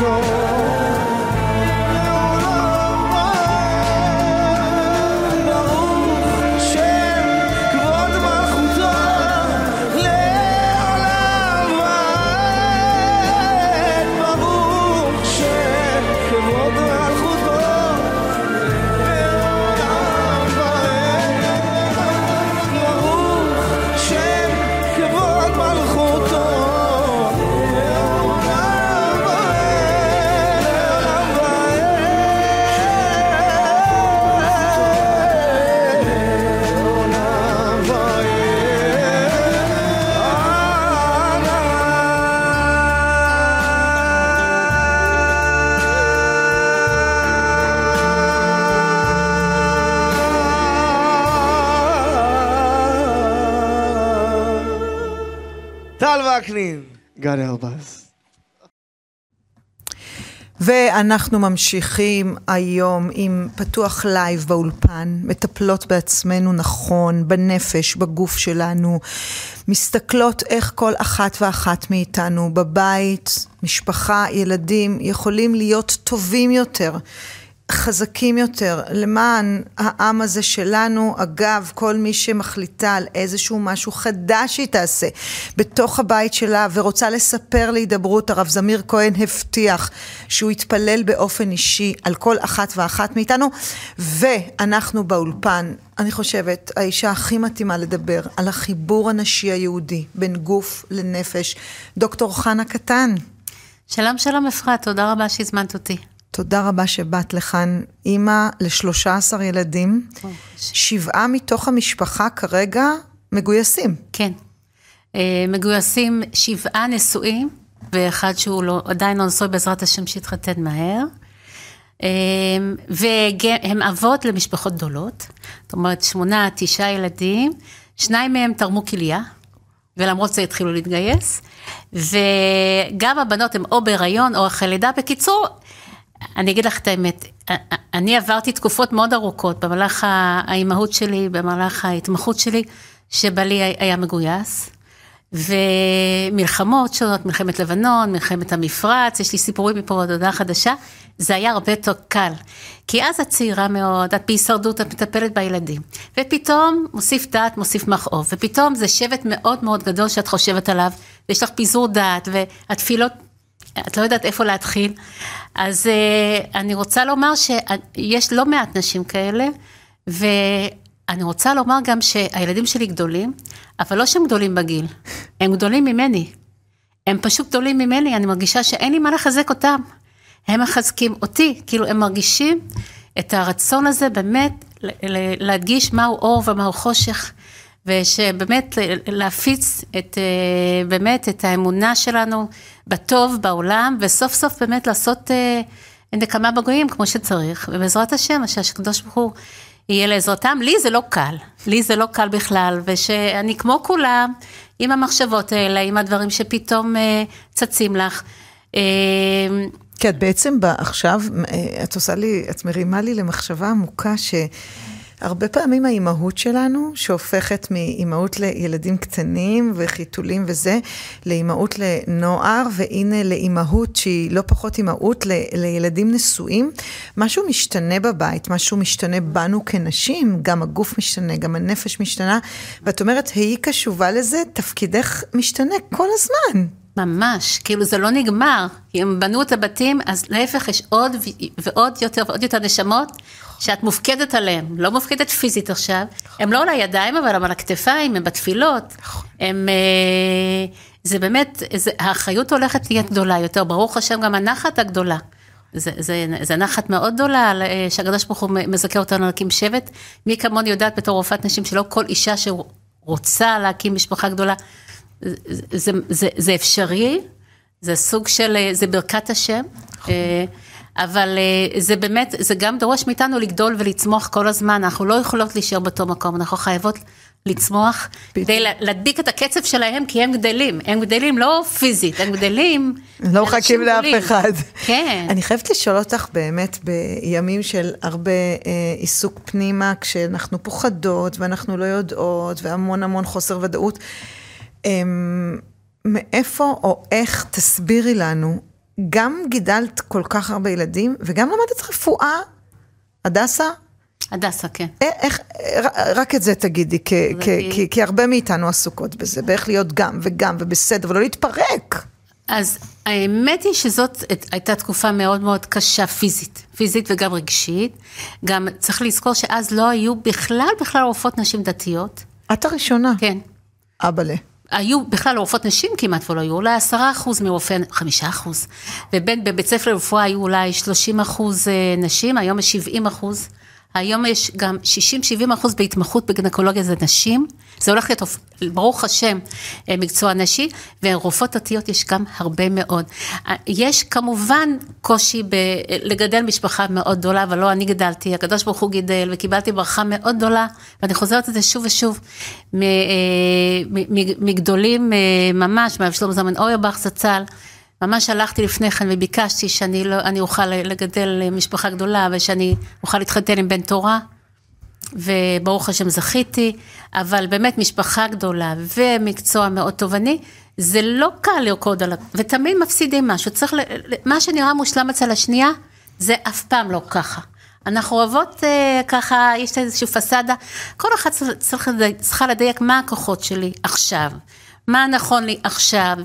Oh. וקנין. גד אלבז. ואנחנו ממשיכים היום עם פתוח live באולפן, מטפלות בעצמנו נכון, בנפש, בגוף שלנו, מסתכלות איך כל אחת ואחת מאיתנו בבית, משפחה, ילדים, יכולים להיות טובים יותר. חזקים יותר למען העם הזה שלנו. אגב, כל מי שמחליטה על איזשהו משהו חדש שהיא תעשה בתוך הבית שלה ורוצה לספר להידברות, הרב זמיר כהן הבטיח שהוא יתפלל באופן אישי על כל אחת ואחת מאיתנו, ואנחנו באולפן, אני חושבת, האישה הכי מתאימה לדבר על החיבור הנשי היהודי בין גוף לנפש, דוקטור חנה קטן. שלום שלום אפרת, תודה רבה שהזמנת אותי. תודה רבה שבאת לכאן, אימא לשלושה עשר ילדים, שבעה מתוך המשפחה כרגע מגויסים. כן. אה, מגויסים שבעה נשואים, ואחד שהוא לא, עדיין לא נשוי בעזרת השם שהתחתן מהר. והם אבות למשפחות גדולות, זאת אומרת, שמונה, תשעה ילדים, שניים מהם תרמו כליה, ולמרות זה התחילו להתגייס, וגם הבנות הן או בהיריון או אחרי לידה. בקיצור, אני אגיד לך את האמת, אני עברתי תקופות מאוד ארוכות במהלך האימהות שלי, במהלך ההתמחות שלי, שבעלי היה מגויס. ומלחמות שונות, מלחמת לבנון, מלחמת המפרץ, יש לי סיפורים מפה עוד הודעה חדשה, זה היה הרבה יותר קל. כי אז את צעירה מאוד, את בהישרדות, את מטפלת בילדים. ופתאום מוסיף דעת, מוסיף מכאוב. ופתאום זה שבט מאוד מאוד גדול שאת חושבת עליו, ויש לך פיזור דעת, והתפילות, את לא יודעת איפה להתחיל. אז uh, אני רוצה לומר שיש לא מעט נשים כאלה, ואני רוצה לומר גם שהילדים שלי גדולים, אבל לא שהם גדולים בגיל, הם גדולים ממני. הם פשוט גדולים ממני, אני מרגישה שאין לי מה לחזק אותם. הם מחזקים אותי, כאילו הם מרגישים את הרצון הזה באמת להדגיש מהו אור ומהו חושך, ושבאמת להפיץ את, אה, באמת את האמונה שלנו בטוב בעולם, וסוף סוף באמת לעשות אה, נקמה בגויים כמו שצריך, ובעזרת השם, שהקדוש ברוך הוא יהיה לעזרתם. לי זה לא קל, לי זה לא קל בכלל, ושאני כמו כולם, עם המחשבות האלה, עם הדברים שפתאום אה, צצים לך. כי את בעצם עכשיו, את עושה לי, את מרימה לי למחשבה עמוקה ש... הרבה פעמים האימהות שלנו, שהופכת מאימהות לילדים קטנים וחיתולים וזה, לאימהות לנוער, והנה לאימהות שהיא לא פחות אימהות ל, לילדים נשואים, משהו משתנה בבית, משהו משתנה בנו כנשים, גם הגוף משתנה, גם הנפש משתנה, ואת אומרת, היא קשובה לזה, תפקידך משתנה כל הזמן. ממש, כאילו זה לא נגמר, כי הם בנו את הבתים, אז להפך יש עוד ועוד יותר ועוד יותר נשמות שאת מופקדת עליהן, לא מופקדת פיזית עכשיו, הם לא על הידיים אבל הם על הכתפיים, הם בתפילות, הם, אה, זה באמת, האחריות הולכת להיות גדולה יותר, ברוך השם גם הנחת הגדולה. זה, זה, זה נחת מאוד גדולה, אה, שהקדוש ברוך הוא מזכה אותנו להקים שבט. מי כמוני יודעת בתור רופאת נשים שלא כל אישה שרוצה להקים משפחה גדולה, זה, זה, זה, זה אפשרי, זה סוג של, זה ברכת השם. אבל אה, זה באמת, זה גם דורש מאיתנו לגדול ולצמוח כל הזמן, אנחנו לא יכולות להישאר באותו מקום, אנחנו חייבות לצמוח, כדי להדביק את הקצב שלהם, כי הם גדלים, הם גדלים לא פיזית, הם גדלים. לא מחכים לאף אחד. כן. אני חייבת לשאול אותך באמת, בימים של הרבה אה, עיסוק פנימה, כשאנחנו פוחדות ואנחנו לא יודעות, והמון המון חוסר ודאות, אה, מאיפה או איך, תסבירי לנו, גם גידלת כל כך הרבה ילדים, וגם למדת רפואה, הדסה? הדסה, כן. אה, איך, רק את זה תגידי, כי, כי, כי, כי הרבה מאיתנו עסוקות בזה, באיך להיות גם וגם ובסדר, ולא להתפרק. אז האמת היא שזאת הייתה תקופה מאוד מאוד קשה פיזית, פיזית וגם רגשית. גם צריך לזכור שאז לא היו בכלל בכלל רופאות נשים דתיות. את הראשונה. כן. אבאלה. היו בכלל רופאות נשים כמעט ולא היו, אולי עשרה אחוז מרופאי, חמישה אחוז. ובין, בבית ספר לרפואה היו אולי שלושים אחוז אה, נשים, היום יש שבעים אחוז. היום יש גם 60-70 אחוז בהתמחות בגנקולוגיה זה נשים, זה הולך להיות, ברוך השם, אה, מקצוע נשי, ורופאות דתיות יש גם הרבה מאוד. אה, יש כמובן קושי לגדל משפחה מאוד גדולה, אבל לא אני גדלתי, הקדוש ברוך הוא גידל, וקיבלתי ברכה מאוד גדולה, ואני חוזרת על זה שוב ושוב, אה, מגדולים ממש, מהרב שלמה זמן אוירבך זצ"ל. ממש הלכתי לפני כן וביקשתי שאני לא, אוכל לגדל משפחה גדולה ושאני אוכל להתחתן עם בן תורה. וברוך השם זכיתי, אבל באמת משפחה גדולה ומקצוע מאוד תובעני, זה לא קל לרקוד עליו, ותמיד מפסידים משהו. צריך, מה שנראה מושלם אצל השנייה, זה אף פעם לא ככה. אנחנו אוהבות אה, ככה, יש איזושהי פסאדה, כל אחת צריכה לדייק מה הכוחות שלי עכשיו. מה נכון לי עכשיו,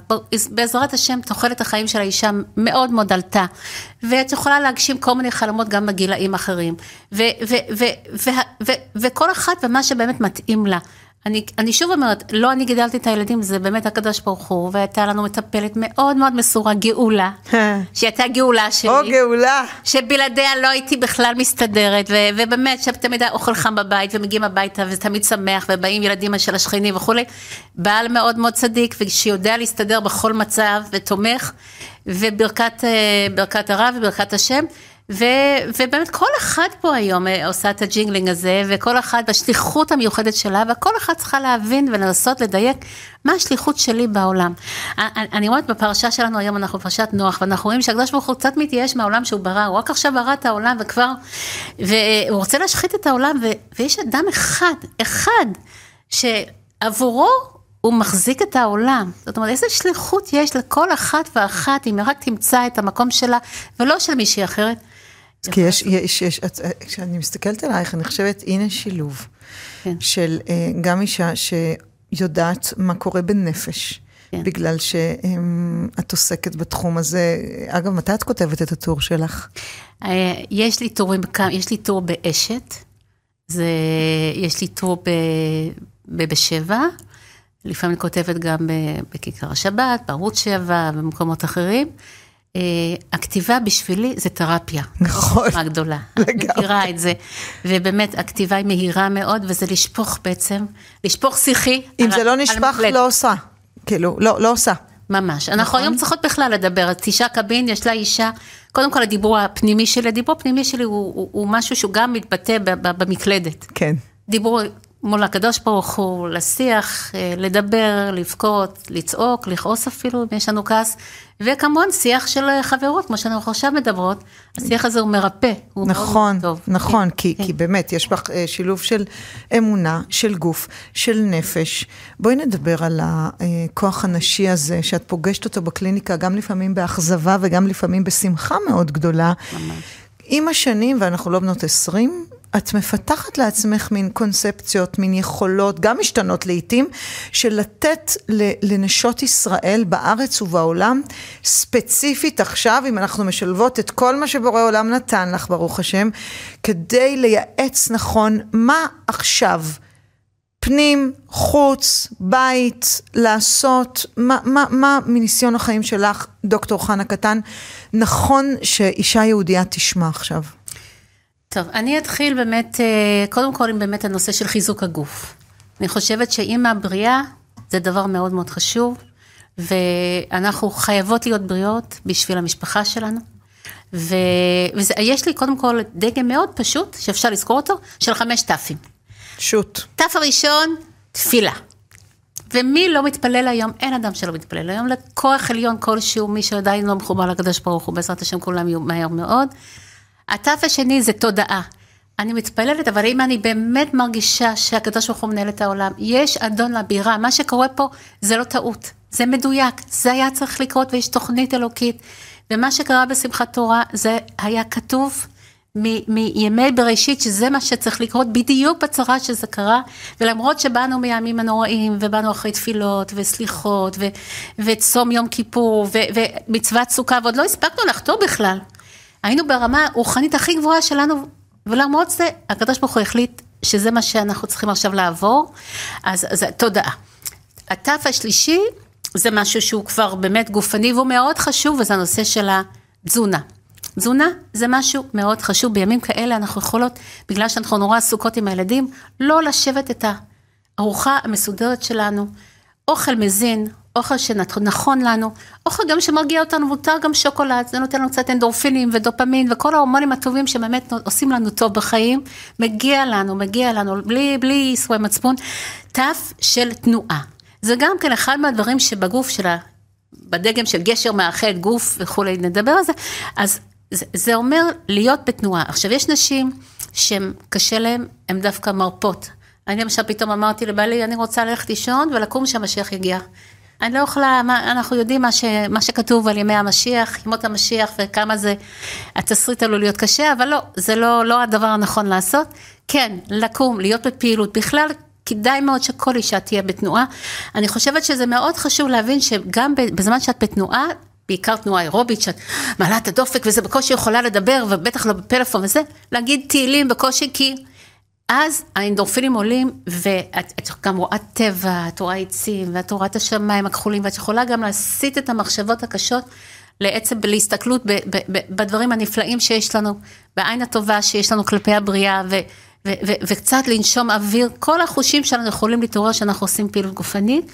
בעזרת השם תוחלת החיים של האישה מאוד מאוד עלתה, ואת יכולה להגשים כל מיני חלומות גם בגילאים אחרים, וכל אחת ומה שבאמת מתאים לה. אני, אני שוב אומרת, לא אני גידלתי את הילדים, זה באמת הקדוש ברוך הוא, והייתה לנו מטפלת מאוד מאוד מסורה, גאולה, שהייתה גאולה שלי. או גאולה. שבלעדיה לא הייתי בכלל מסתדרת, ו, ובאמת, שתמיד היה אוכל חם בבית, ומגיעים הביתה, וזה תמיד שמח, ובאים ילדים של השכנים וכולי. בעל מאוד מאוד צדיק, ושיודע להסתדר בכל מצב, ותומך, וברכת אה, הרב וברכת השם. ו, ובאמת כל אחד פה היום אה, עושה את ה juggling הזה, וכל אחד בשליחות המיוחדת שלה, וכל אחד צריכה להבין ולנסות לדייק מה השליחות שלי בעולם. אני אומרת בפרשה שלנו היום, אנחנו בפרשת נוח, ואנחנו רואים שהקדוש ברוך הוא קצת מתייאש מהעולם שהוא ברא, הוא רק עכשיו ברא את העולם וכבר, והוא רוצה להשחית את העולם, ו, ויש אדם אחד, אחד, שעבורו הוא מחזיק את העולם. זאת אומרת, איזה שליחות יש לכל אחת ואחת, אם רק תמצא את המקום שלה, ולא של מישהי אחרת. כי יש, יש, יש, כשאני מסתכלת עלייך, אני חושבת, הנה שילוב כן. של אה, גם אישה שיודעת מה קורה בנפש. כן. בגלל שאת עוסקת בתחום הזה. אגב, מתי את כותבת את הטור שלך? אה, יש לי טורים, יש לי טור באשת, זה, יש לי טור בבשבע, לפעמים אני כותבת גם בכיכר השבת, בערוץ שבע, במקומות אחרים. אה, הכתיבה בשבילי זה תרפיה. נכון. מה גדולה. לגמרי. אני מכירה את זה. ובאמת, הכתיבה היא מהירה מאוד, וזה לשפוך בעצם, לשפוך שיחי. אם זה לא נשפך, לא עושה. כאילו, לא, לא עושה. ממש. אנחנו נכון. היום צריכות בכלל לדבר, אז תשעה קבין, יש לה אישה, קודם כל הדיבור הפנימי שלי, הדיבור הפנימי שלי הוא, הוא, הוא משהו שהוא גם מתבטא במקלדת. כן. דיבור מול הקדוש ברוך הוא, לשיח, אה, לדבר, לבכות, לצעוק, לכעוס אפילו, אם יש לנו כעס, וכמובן שיח של חברות, כמו שאנחנו עכשיו מדברות, השיח הזה הוא מרפא, הוא נכון, מאוד טוב. נכון, כן, כי, כן. כי באמת, יש בך אה, שילוב של אמונה, של גוף, של נפש. בואי נדבר על הכוח הנשי הזה, שאת פוגשת אותו בקליניקה, גם לפעמים באכזבה וגם לפעמים בשמחה מאוד גדולה. ממש. עם השנים, ואנחנו לא בנות 20, את מפתחת לעצמך מין קונספציות, מין יכולות, גם משתנות לעיתים, של לתת לנשות ישראל בארץ ובעולם, ספציפית עכשיו, אם אנחנו משלבות את כל מה שבורא עולם נתן לך, ברוך השם, כדי לייעץ נכון מה עכשיו. פנים, חוץ, בית, לעשות, מה, מה, מה מניסיון החיים שלך, דוקטור חנה קטן, נכון שאישה יהודייה תשמע עכשיו? טוב, אני אתחיל באמת, אה, קודם כל עם באמת הנושא של חיזוק הגוף. אני חושבת שאימא בריאה זה דבר מאוד מאוד חשוב, ואנחנו חייבות להיות בריאות בשביל המשפחה שלנו. ויש לי קודם כל דגם מאוד פשוט, שאפשר לזכור אותו, של חמש ת"פים. שוט. ת' הראשון, תפילה. ומי לא מתפלל היום? אין אדם שלא מתפלל היום לכוח עליון כלשהו, מי שעדיין לא מחובר לקדוש ברוך הוא, בעזרת השם כולם יהיו מהר מאוד. התף השני זה תודעה. אני מתפללת, אבל אם אני באמת מרגישה שהקדוש ברוך הוא מנהל את העולם, יש אדון לבירה, מה שקורה פה זה לא טעות, זה מדויק, זה היה צריך לקרות ויש תוכנית אלוקית. ומה שקרה בשמחת תורה, זה היה כתוב מימי בראשית, שזה מה שצריך לקרות בדיוק בצרה שזה קרה, ולמרות שבאנו מהימים הנוראים, ובאנו אחרי תפילות, וסליחות, וצום יום כיפור, ומצוות סוכה, ועוד לא הספקנו לחתור בכלל. היינו ברמה הרוחנית הכי גבוהה שלנו, ולמרות זה, הקדוש ברוך הוא החליט שזה מה שאנחנו צריכים עכשיו לעבור, אז, אז תודעה. התו השלישי זה משהו שהוא כבר באמת גופני והוא מאוד חשוב, וזה הנושא של התזונה. תזונה זה משהו מאוד חשוב, בימים כאלה אנחנו יכולות, בגלל שאנחנו נורא עסוקות עם הילדים, לא לשבת את הארוחה המסודרת שלנו, אוכל מזין, אוכל שנכון לנו, אוכל גם שמרגיע אותנו, מותר גם שוקולד, זה נותן לנו קצת אנדורפינים ודופמין וכל ההורמונים הטובים שבאמת עושים לנו טוב בחיים, מגיע לנו, מגיע לנו, בלי, בלי ייסורי מצפון, תו של תנועה. זה גם כן אחד מהדברים שבגוף שלה, בדגם של גשר מאחד גוף וכולי, נדבר על זה, אז זה, זה אומר להיות בתנועה. עכשיו, יש נשים שהן קשה להן, הן דווקא מרפות. אני למשל פתאום אמרתי לבעלי, אני רוצה ללכת לישון ולקום שהמשיח יגיע. אני לא יכולה, מה, אנחנו יודעים מה, ש, מה שכתוב על ימי המשיח, ימות המשיח וכמה זה, התסריט עלול להיות קשה, אבל לא, זה לא, לא הדבר הנכון לעשות. כן, לקום, להיות בפעילות, בכלל כדאי מאוד שכל אישה תהיה בתנועה. אני חושבת שזה מאוד חשוב להבין שגם בזמן שאת בתנועה, בעיקר תנועה אירובית, שאת מעלה את הדופק וזה בקושי יכולה לדבר, ובטח לא בפלאפון וזה, להגיד תהילים בקושי, כי אז האנדורפינים עולים, ואת גם רואה טבע, את רואה עצים, ואת רואה את השמיים הכחולים, ואת יכולה גם להסיט את המחשבות הקשות לעצם להסתכלות ב, ב, ב, בדברים הנפלאים שיש לנו, בעין הטובה שיש לנו כלפי הבריאה, ו, ו, ו, וקצת לנשום אוויר, כל החושים שלנו יכולים להתעורר כשאנחנו עושים פעילות גופנית.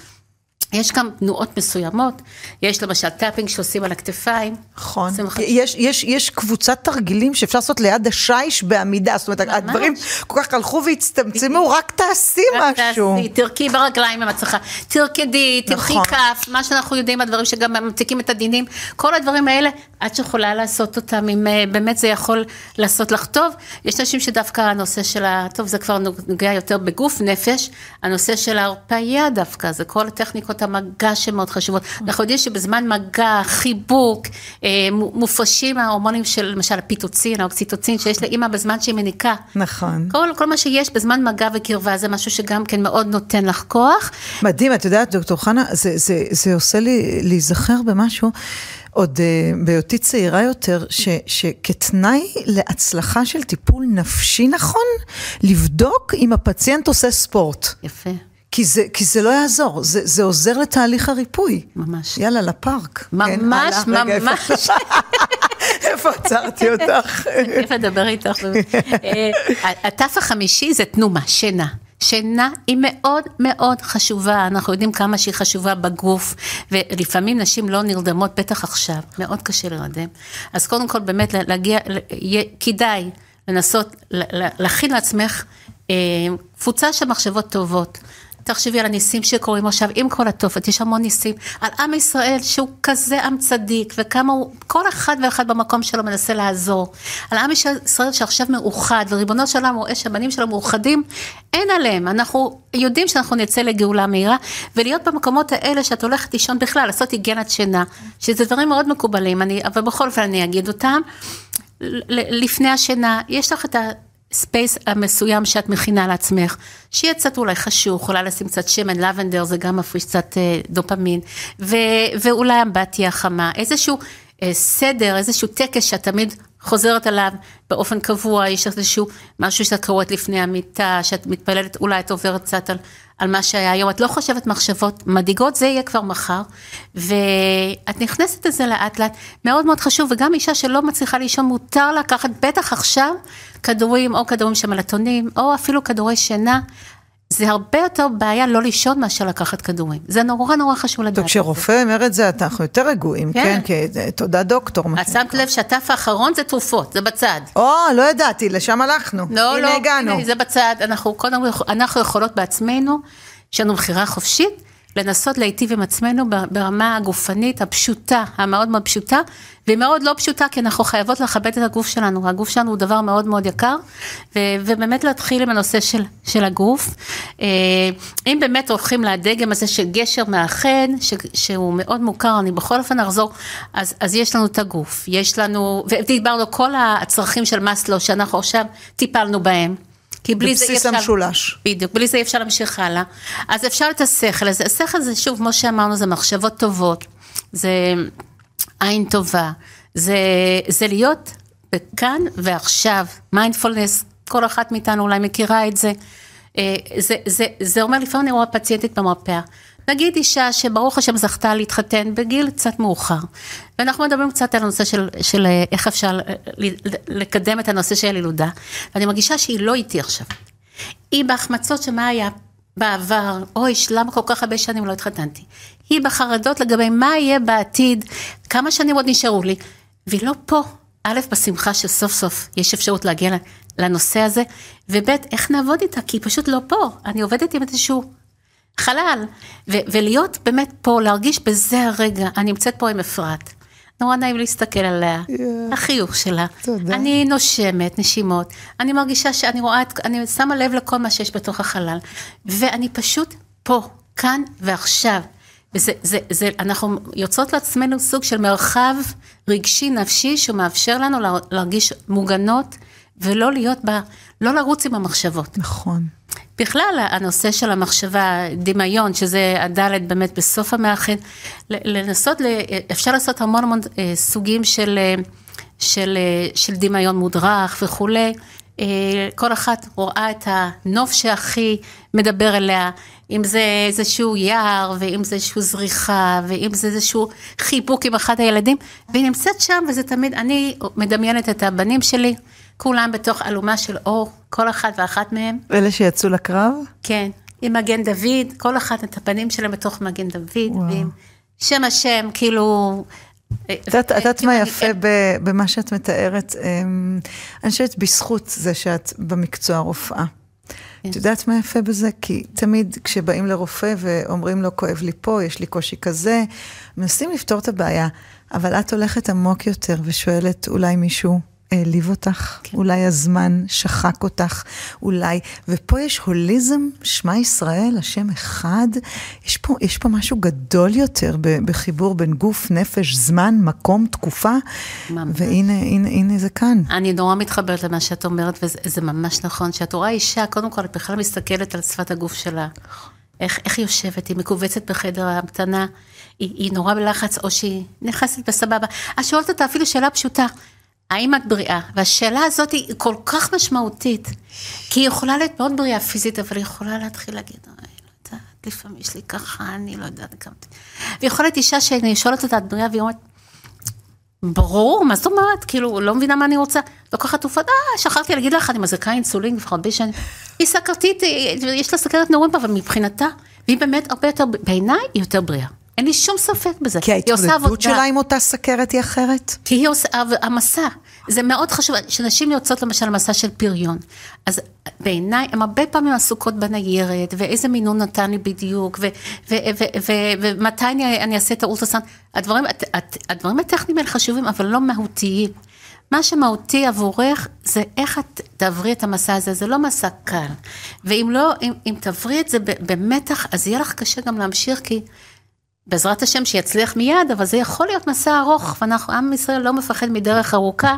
יש גם תנועות מסוימות, יש למשל tapping שעושים על הכתפיים. נכון. יש, יש, יש קבוצת תרגילים שאפשר לעשות ליד השיש בעמידה, זאת אומרת, ממש. הדברים כל כך הלכו והצטמצמו, רק תעשי רק משהו. תעשי, תרכי ברגליים אם את צריכה, תרקדי, תלכי נכון. כף, מה שאנחנו יודעים, הדברים שגם ממתיקים את הדינים, כל הדברים האלה, את שיכולה לעשות אותם, אם אה, באמת זה יכול לעשות לך טוב. יש אנשים שדווקא הנושא של ה... טוב, זה כבר נוגע יותר בגוף נפש, הנושא של ההרפאיה דווקא, זה כל טכניקות המגע שמאוד חשובות. אנחנו יודעים שבזמן מגע, חיבוק, אה, מו- מופרשים ההורמונים של למשל הפיטוצין, האוקסיטוצין, שיש לאימא בזמן שהיא מניקה. נכון. כל, כל מה שיש בזמן מגע וקרבה זה משהו שגם כן מאוד נותן לך כוח. מדהים, את יודעת, דוקטור חנה, זה, זה, זה עושה לי להיזכר במשהו, עוד uh, בהיותי צעירה יותר, ש, שכתנאי להצלחה של טיפול נפשי נכון, לבדוק אם הפציינט עושה ספורט. יפה, כי זה, כי זה לא יעזור, זה, זה עוזר לתהליך הריפוי. ממש. יאללה, לפארק. ממש, כן, הלאה, רגע, איפה- ממש. איפה עצרתי אותך? כיף לדבר איתך. באמת. אה, התף החמישי זה תנומה, שינה. שינה היא מאוד מאוד חשובה, אנחנו יודעים כמה שהיא חשובה בגוף, ולפעמים נשים לא נרדמות, בטח עכשיו, מאוד קשה להירדם. אז קודם כל באמת להגיע, כדאי לנסות להכין לעצמך אה, קבוצה של מחשבות טובות. תחשבי על הניסים שקורים עכשיו עם כל התופת, יש המון ניסים, על עם ישראל שהוא כזה עם צדיק, וכמה הוא, כל אחד ואחד במקום שלו מנסה לעזור. על עם ישראל שעכשיו מאוחד, וריבונו של עולם רואה שהבנים שלו מאוחדים, אין עליהם. אנחנו יודעים שאנחנו נצא לגאולה מהירה, ולהיות במקומות האלה שאת הולכת לישון בכלל, לעשות היגיינת שינה, שזה דברים מאוד מקובלים, אני, אבל בכל אופן אני אגיד אותם. לפני השינה, יש לך את הספייס המסוים שאת מכינה לעצמך, שיהיה קצת אולי חשוך, יכולה לשים קצת שמן לבנדר, זה גם מפריש קצת אה, דופמין, ו, ואולי אמבטיה חמה, איזשהו אה, סדר, איזשהו טקס שאת תמיד חוזרת עליו באופן קבוע, יש איזשהו משהו שאת קוראת לפני המיטה, שאת מתפללת, אולי את עוברת קצת על, על מה שהיה היום, את לא חושבת מחשבות מדאיגות, זה יהיה כבר מחר, ואת נכנסת לזה לאט לאט, מאוד מאוד חשוב, וגם אישה שלא מצליחה לישון, מותר לקחת, בטח עכשיו, כדורים, או כדורים של מלטונים, או אפילו כדורי שינה. זה הרבה יותר בעיה לא לישון מאשר לקחת כדורים. זה נורא נורא חשוב לדעת. טוב. כשרופא אומר את זה, אנחנו יותר רגועים, כן. כן? כי זה- תודה דוקטור. את שמת לב שהטף האחרון זה תרופות, זה בצד. או, לא ידעתי, לשם הלכנו. לא, הנה לא, הגענו. הנה, זה בצד, אנחנו יכולות בעצמנו, יש לנו בחירה חופשית, לנסות להיטיב עם עצמנו ברמה הגופנית הפשוטה, המאוד מאוד פשוטה, והיא מאוד לא פשוטה, כי אנחנו חייבות לכבד את הגוף שלנו, הגוף שלנו הוא דבר מאוד מאוד יקר, ו- ובאמת להתחיל עם הנושא של, של הגוף. אה, אם באמת הולכים לדגם הזה של גשר מאחד, ש- שהוא מאוד מוכר, אני בכל אופן אחזור, אז, אז יש לנו את הגוף, יש לנו, ודיברנו כל הצרכים של מאסלו שאנחנו עכשיו טיפלנו בהם. כי בלי זה אי בבסיס אפשר... המשולש. בדיוק, בלי זה אי אפשר להמשיך הלאה. אז אפשר את השכל הזה. השכל זה, שוב, כמו שאמרנו, זה מחשבות טובות, זה עין טובה, זה, זה להיות בכאן ועכשיו, מיינדפולנס, כל אחת מאיתנו אולי מכירה את זה. אה, זה, זה, זה אומר, לפעמים אני רואה פציינטית במרפאה. נגיד אישה שברוך השם זכתה להתחתן בגיל קצת מאוחר, ואנחנו מדברים קצת על הנושא של, של אה, איך אפשר אה, לקדם את הנושא של ילודה, ואני מרגישה שהיא לא איתי עכשיו. היא בהחמצות שמה היה בעבר, אוי, למה כל כך הרבה שנים לא התחתנתי? היא בחרדות לגבי מה יהיה בעתיד, כמה שנים עוד נשארו לי, והיא לא פה. א', בשמחה שסוף סוף יש אפשרות להגיע לנושא הזה, וב', איך נעבוד איתה, כי היא פשוט לא פה. אני עובדת עם איזשהו חלל, ו- ולהיות באמת פה, להרגיש בזה הרגע, אני נמצאת פה עם אפרת. נורא נעים להסתכל עליה, yeah. החיוך שלה. תודה. אני נושמת נשימות, אני מרגישה שאני רואה, את, אני שמה לב לכל מה שיש בתוך החלל, ואני פשוט פה, כאן ועכשיו. וזה, זה, זה, אנחנו יוצרות לעצמנו סוג של מרחב רגשי נפשי שמאפשר לנו לה- להרגיש מוגנות ולא להיות בה, לא לרוץ עם המחשבות. נכון. בכלל, הנושא של המחשבה, דמיון, שזה הדלת באמת בסוף המאחד, לנסות, אפשר לעשות המון המון אה, סוגים של, אה, של, אה, של דמיון מודרך וכולי. כל אחת רואה את הנוף שהכי מדבר אליה, אם זה איזשהו יער, ואם זה איזשהו זריחה, ואם זה איזשהו חיבוק עם אחד הילדים, והיא נמצאת שם, וזה תמיד, אני מדמיינת את הבנים שלי, כולם בתוך אלומה של אור, כל אחד ואחת מהם. אלה שיצאו לקרב? כן, עם מגן דוד, כל אחת את הפנים שלהם בתוך מגן דוד, ועם שם השם, כאילו... את יודעת- את יודעת כאילו מה אני- יפה ב- במה שאת מתארת? אמ, אני חושבת בזכות זה שאת במקצוע רופאה. את יודעת מה יפה בזה? כי תמיד כשבאים לרופא ואומרים לו, כואב לי פה, יש לי קושי כזה, מנסים לפתור את הבעיה, אבל את הולכת עמוק יותר ושואלת, אולי מישהו העליב אותך? אולי הזמן שחק אותך? אולי... ופה יש הוליזם, שמע ישראל, השם אחד. יש פה, יש פה משהו גדול יותר בחיבור בין גוף, נפש, זמן, מקום, תקופה. ממש. והנה, הנה, הנה זה כאן. אני נורא מתחברת למה שאת אומרת, וזה זה ממש נכון, שאת רואה אישה, קודם כל, את בכלל מסתכלת על שפת הגוף שלה. איך, איך היא יושבת, היא מכווצת בחדר ההמתנה, היא, היא נורא בלחץ, או שהיא נכנסת בסבבה. את שואלת אותה אפילו שאלה פשוטה, האם את בריאה? והשאלה הזאת היא כל כך משמעותית, כי היא יכולה להיות מאוד בריאה פיזית, אבל היא יכולה להתחיל להגיד, "אוי, לא יודעת, לפעמים יש לי ככה, אני לא יודעת כמה... ויכולה להיות אישה שאני שואלת אותה, את בריאה, והיא אומרת, ברור, מה זאת אומרת? כאילו, לא מבינה מה אני רוצה. לוקחת תרופות, אה, שכחתי להגיד לך, אני מזריקה אינסולין כבר הרבה שנים. היא סכרתית, יש לה סכרת נעורים, אבל מבחינתה, והיא באמת הרבה יותר, בעיניי, היא יותר בריאה. אין לי שום ספק בזה. כי ההתמודדות. שלה עם אותה סכרת היא אחרת? כי היא עושה, המסע, זה מאוד חשוב, כשנשים יוצאות למשל למסע של פריון, אז בעיניי הן הרבה פעמים עסוקות בניירת, ואיזה מינון נתן לי בדיוק, ומתי אני, אני אעשה את האולטרסאונד, הדברים, הדברים הטכניים האלה חשובים, אבל לא מהותיים. מה שמהותי עבורך זה איך את תעברי את המסע הזה, זה לא מסע קל. ואם לא, אם, אם תעברי את זה במתח, אז יהיה לך קשה גם להמשיך, כי בעזרת השם שיצליח מיד, אבל זה יכול להיות מסע ארוך, ואנחנו, עם ישראל לא מפחד מדרך ארוכה.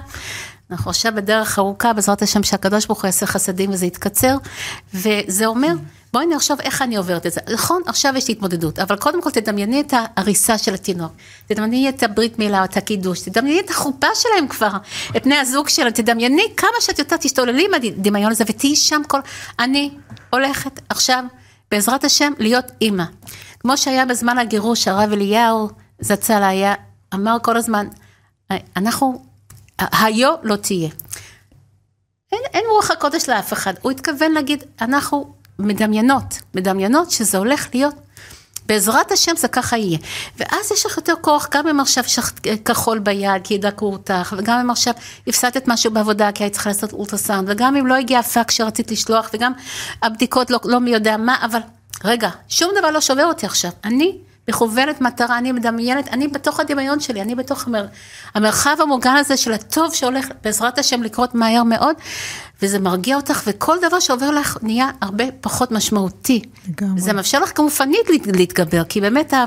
אנחנו עכשיו בדרך ארוכה, בעזרת השם שהקדוש ברוך הוא יעשה חסדים וזה יתקצר, וזה אומר, בואי נחשוב איך אני עוברת את זה. נכון, עכשיו יש לי התמודדות, אבל קודם כל תדמייני את ההריסה של התינוק, תדמייני את הברית מילה, את הקידוש, תדמייני את החופה שלהם כבר, את בני הזוג שלהם, תדמייני כמה שאת יותר תשתוללי עם הדמיון הזה, ותהיי שם כל... אני הולכת עכשיו, בעזרת השם, להיות אימא. כמו שהיה בזמן הגירוש, הרב אליהו זצ"ל היה, אמר כל הזמן, אנחנו, היו לא תהיה. אין, אין רוח הקודש לאף אחד, הוא התכוון להגיד, אנחנו מדמיינות, מדמיינות שזה הולך להיות, בעזרת השם זה ככה יהיה. ואז יש לך יותר כוח, גם אם עכשיו לך כחול ביד, כי ידקו אותך, וגם אם עכשיו הפסדת משהו בעבודה, כי היית צריכה לעשות אולטרסאונד, וגם אם לא הגיע הפאק שרצית לשלוח, וגם הבדיקות לא, לא מי יודע מה, אבל רגע, שום דבר לא שובר אותי עכשיו. אני מכוונת מטרה, אני מדמיינת, אני בתוך הדמיון שלי, אני בתוך המר, המרחב המוגן הזה של הטוב שהולך בעזרת השם לקרות מהר מאוד, וזה מרגיע אותך, וכל דבר שעובר לך נהיה הרבה פחות משמעותי. לגמרי. זה מאפשר לך גופנית להת- להתגבר, כי באמת ה...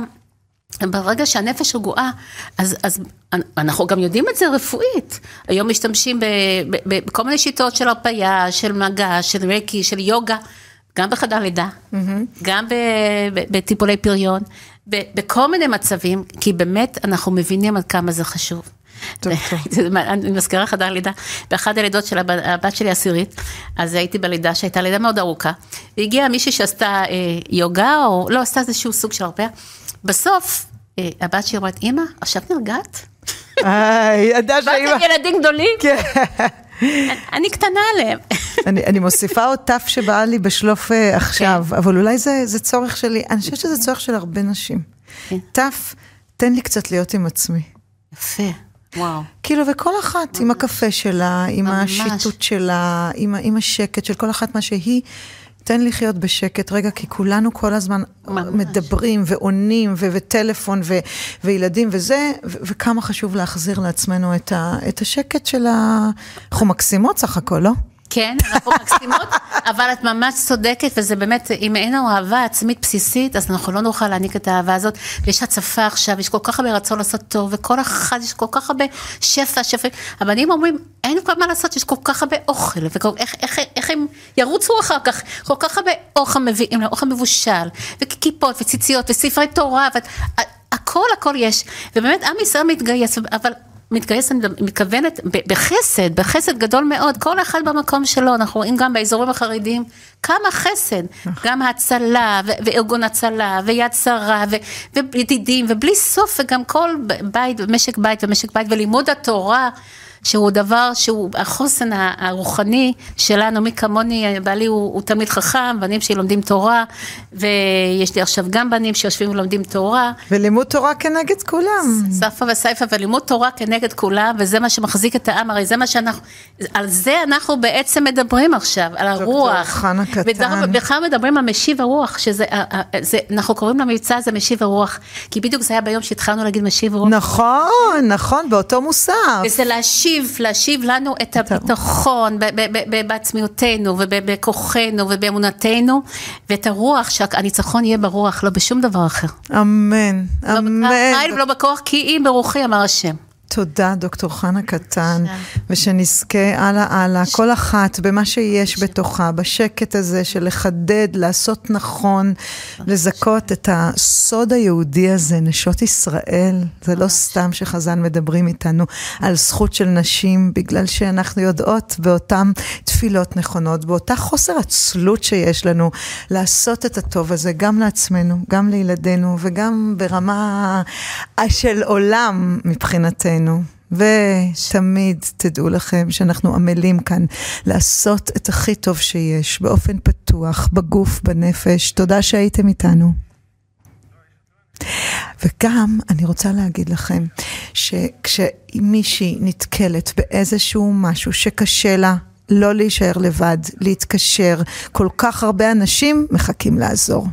ברגע שהנפש רגועה, אז, אז אנחנו גם יודעים את זה רפואית. היום משתמשים בכל מיני שיטות של הרפאיה, של מגע, של ריקי, של יוגה, גם בחדר לידה, גם ב- ב- בטיפולי פריון, בכל מיני מצבים, כי באמת אנחנו מבינים עד כמה זה חשוב. אני מזכירה חדר לידה, באחת הלידות של הב- הבת שלי עשירית, אז הייתי בלידה שהייתה לידה מאוד ארוכה, והגיעה מישהי שעשתה אה, יוגה, או לא, עשתה איזשהו סוג של הרפאיה, בסוף אה, הבת שלי אומרת, אמא, עכשיו נרגעת? איי, ידע בת שאימא... של ילדים גדולים? כן. אני קטנה עליהם. אני, אני מוסיפה עוד תף שבא לי בשלוף אה, עכשיו, כן. אבל אולי זה, זה צורך שלי, אני חושבת שזה צורך של הרבה נשים. כן. תף, תן לי קצת להיות עם עצמי. יפה, וואו. כאילו, וכל אחת עם הקפה שלה, עם ממש. השיטוט שלה, עם, עם השקט של כל אחת מה שהיא, תן לחיות בשקט רגע, כי כולנו כל הזמן ממש. מדברים ועונים ו- וטלפון ו- וילדים וזה, ו- וכמה חשוב להחזיר לעצמנו את, ה- את השקט של ה... אנחנו מקסימות סך הכל, לא? כן, אנחנו מקסימות, אבל את ממש צודקת, וזה באמת, אם אין אהבה עצמית בסיסית, אז אנחנו לא נוכל להעניק את האהבה הזאת. ויש הצפה עכשיו, יש כל כך הרבה רצון לעשות טוב, וכל אחד, יש כל כך הרבה שפע, שפע. הבנים אומרים, אין כל מה לעשות, יש כל כך הרבה אוכל, ואיך איך, איך הם ירוצו אחר כך, כל כך הרבה אוכל מביאים להם, אוכל מבושל, וכיפות, וציציות, וספרי תורה, והכל הכל יש. ובאמת, עם ישראל מתגייס, אבל... מתגייס, אני מתכוונת, בחסד, בחסד גדול מאוד, כל אחד במקום שלו, אנחנו רואים גם באזורים החרדיים כמה חסד, גם הצלה, וארגון הצלה, ויד שרה, וידידים, ובלי סוף, וגם כל בית, משק בית ומשק בית, ולימוד התורה, שהוא דבר שהוא החוסן הרוחני שלנו, מי כמוני, בעלי הוא, הוא תלמיד חכם, בנים שלי לומדים תורה, ויש לי עכשיו גם בנים שיושבים ולומדים תורה. ולימוד תורה כנגד כולם. ספה וסייפה ולימוד תורה כנגד כולם, וזה מה שמחזיק את העם, הרי זה מה שאנחנו, על זה אנחנו בעצם מדברים עכשיו, על הרוח. דוקטור חנה קטן. ובכלל מדברים על משיב הרוח, שזה, זה, אנחנו קוראים למבצע הזה משיב הרוח, כי בדיוק זה היה ביום שהתחלנו להגיד משיב הרוח. נכון, נכון, באותו מוסף. וזה להשיב, להשיב לנו את הביטחון בעצמיותנו ובכוחנו ובאמונתנו, ואת הרוח, שהניצחון יהיה ברוח, לא בשום דבר אחר. אמן, אמן. לא בכוח ולא בכוח, כי אם ברוחי אמר השם. תודה, דוקטור חנה קטן, ושנזכה הלאה הלאה, כל אחת במה שיש בתוכה, בשקט הזה של לחדד, לעשות נכון, לזכות את הסוד היהודי הזה, נשות ישראל. זה לא סתם שחז"ל מדברים איתנו על זכות של נשים, בגלל שאנחנו יודעות באותן תפילות נכונות, באותה חוסר עצלות שיש לנו, לעשות את הטוב הזה גם לעצמנו, גם לילדינו, וגם ברמה של עולם מבחינתנו. עלינו. ותמיד תדעו לכם שאנחנו עמלים כאן לעשות את הכי טוב שיש, באופן פתוח, בגוף, בנפש. תודה שהייתם איתנו. וגם אני רוצה להגיד לכם שכשמישהי נתקלת באיזשהו משהו שקשה לה לא להישאר לבד, להתקשר, כל כך הרבה אנשים מחכים לעזור.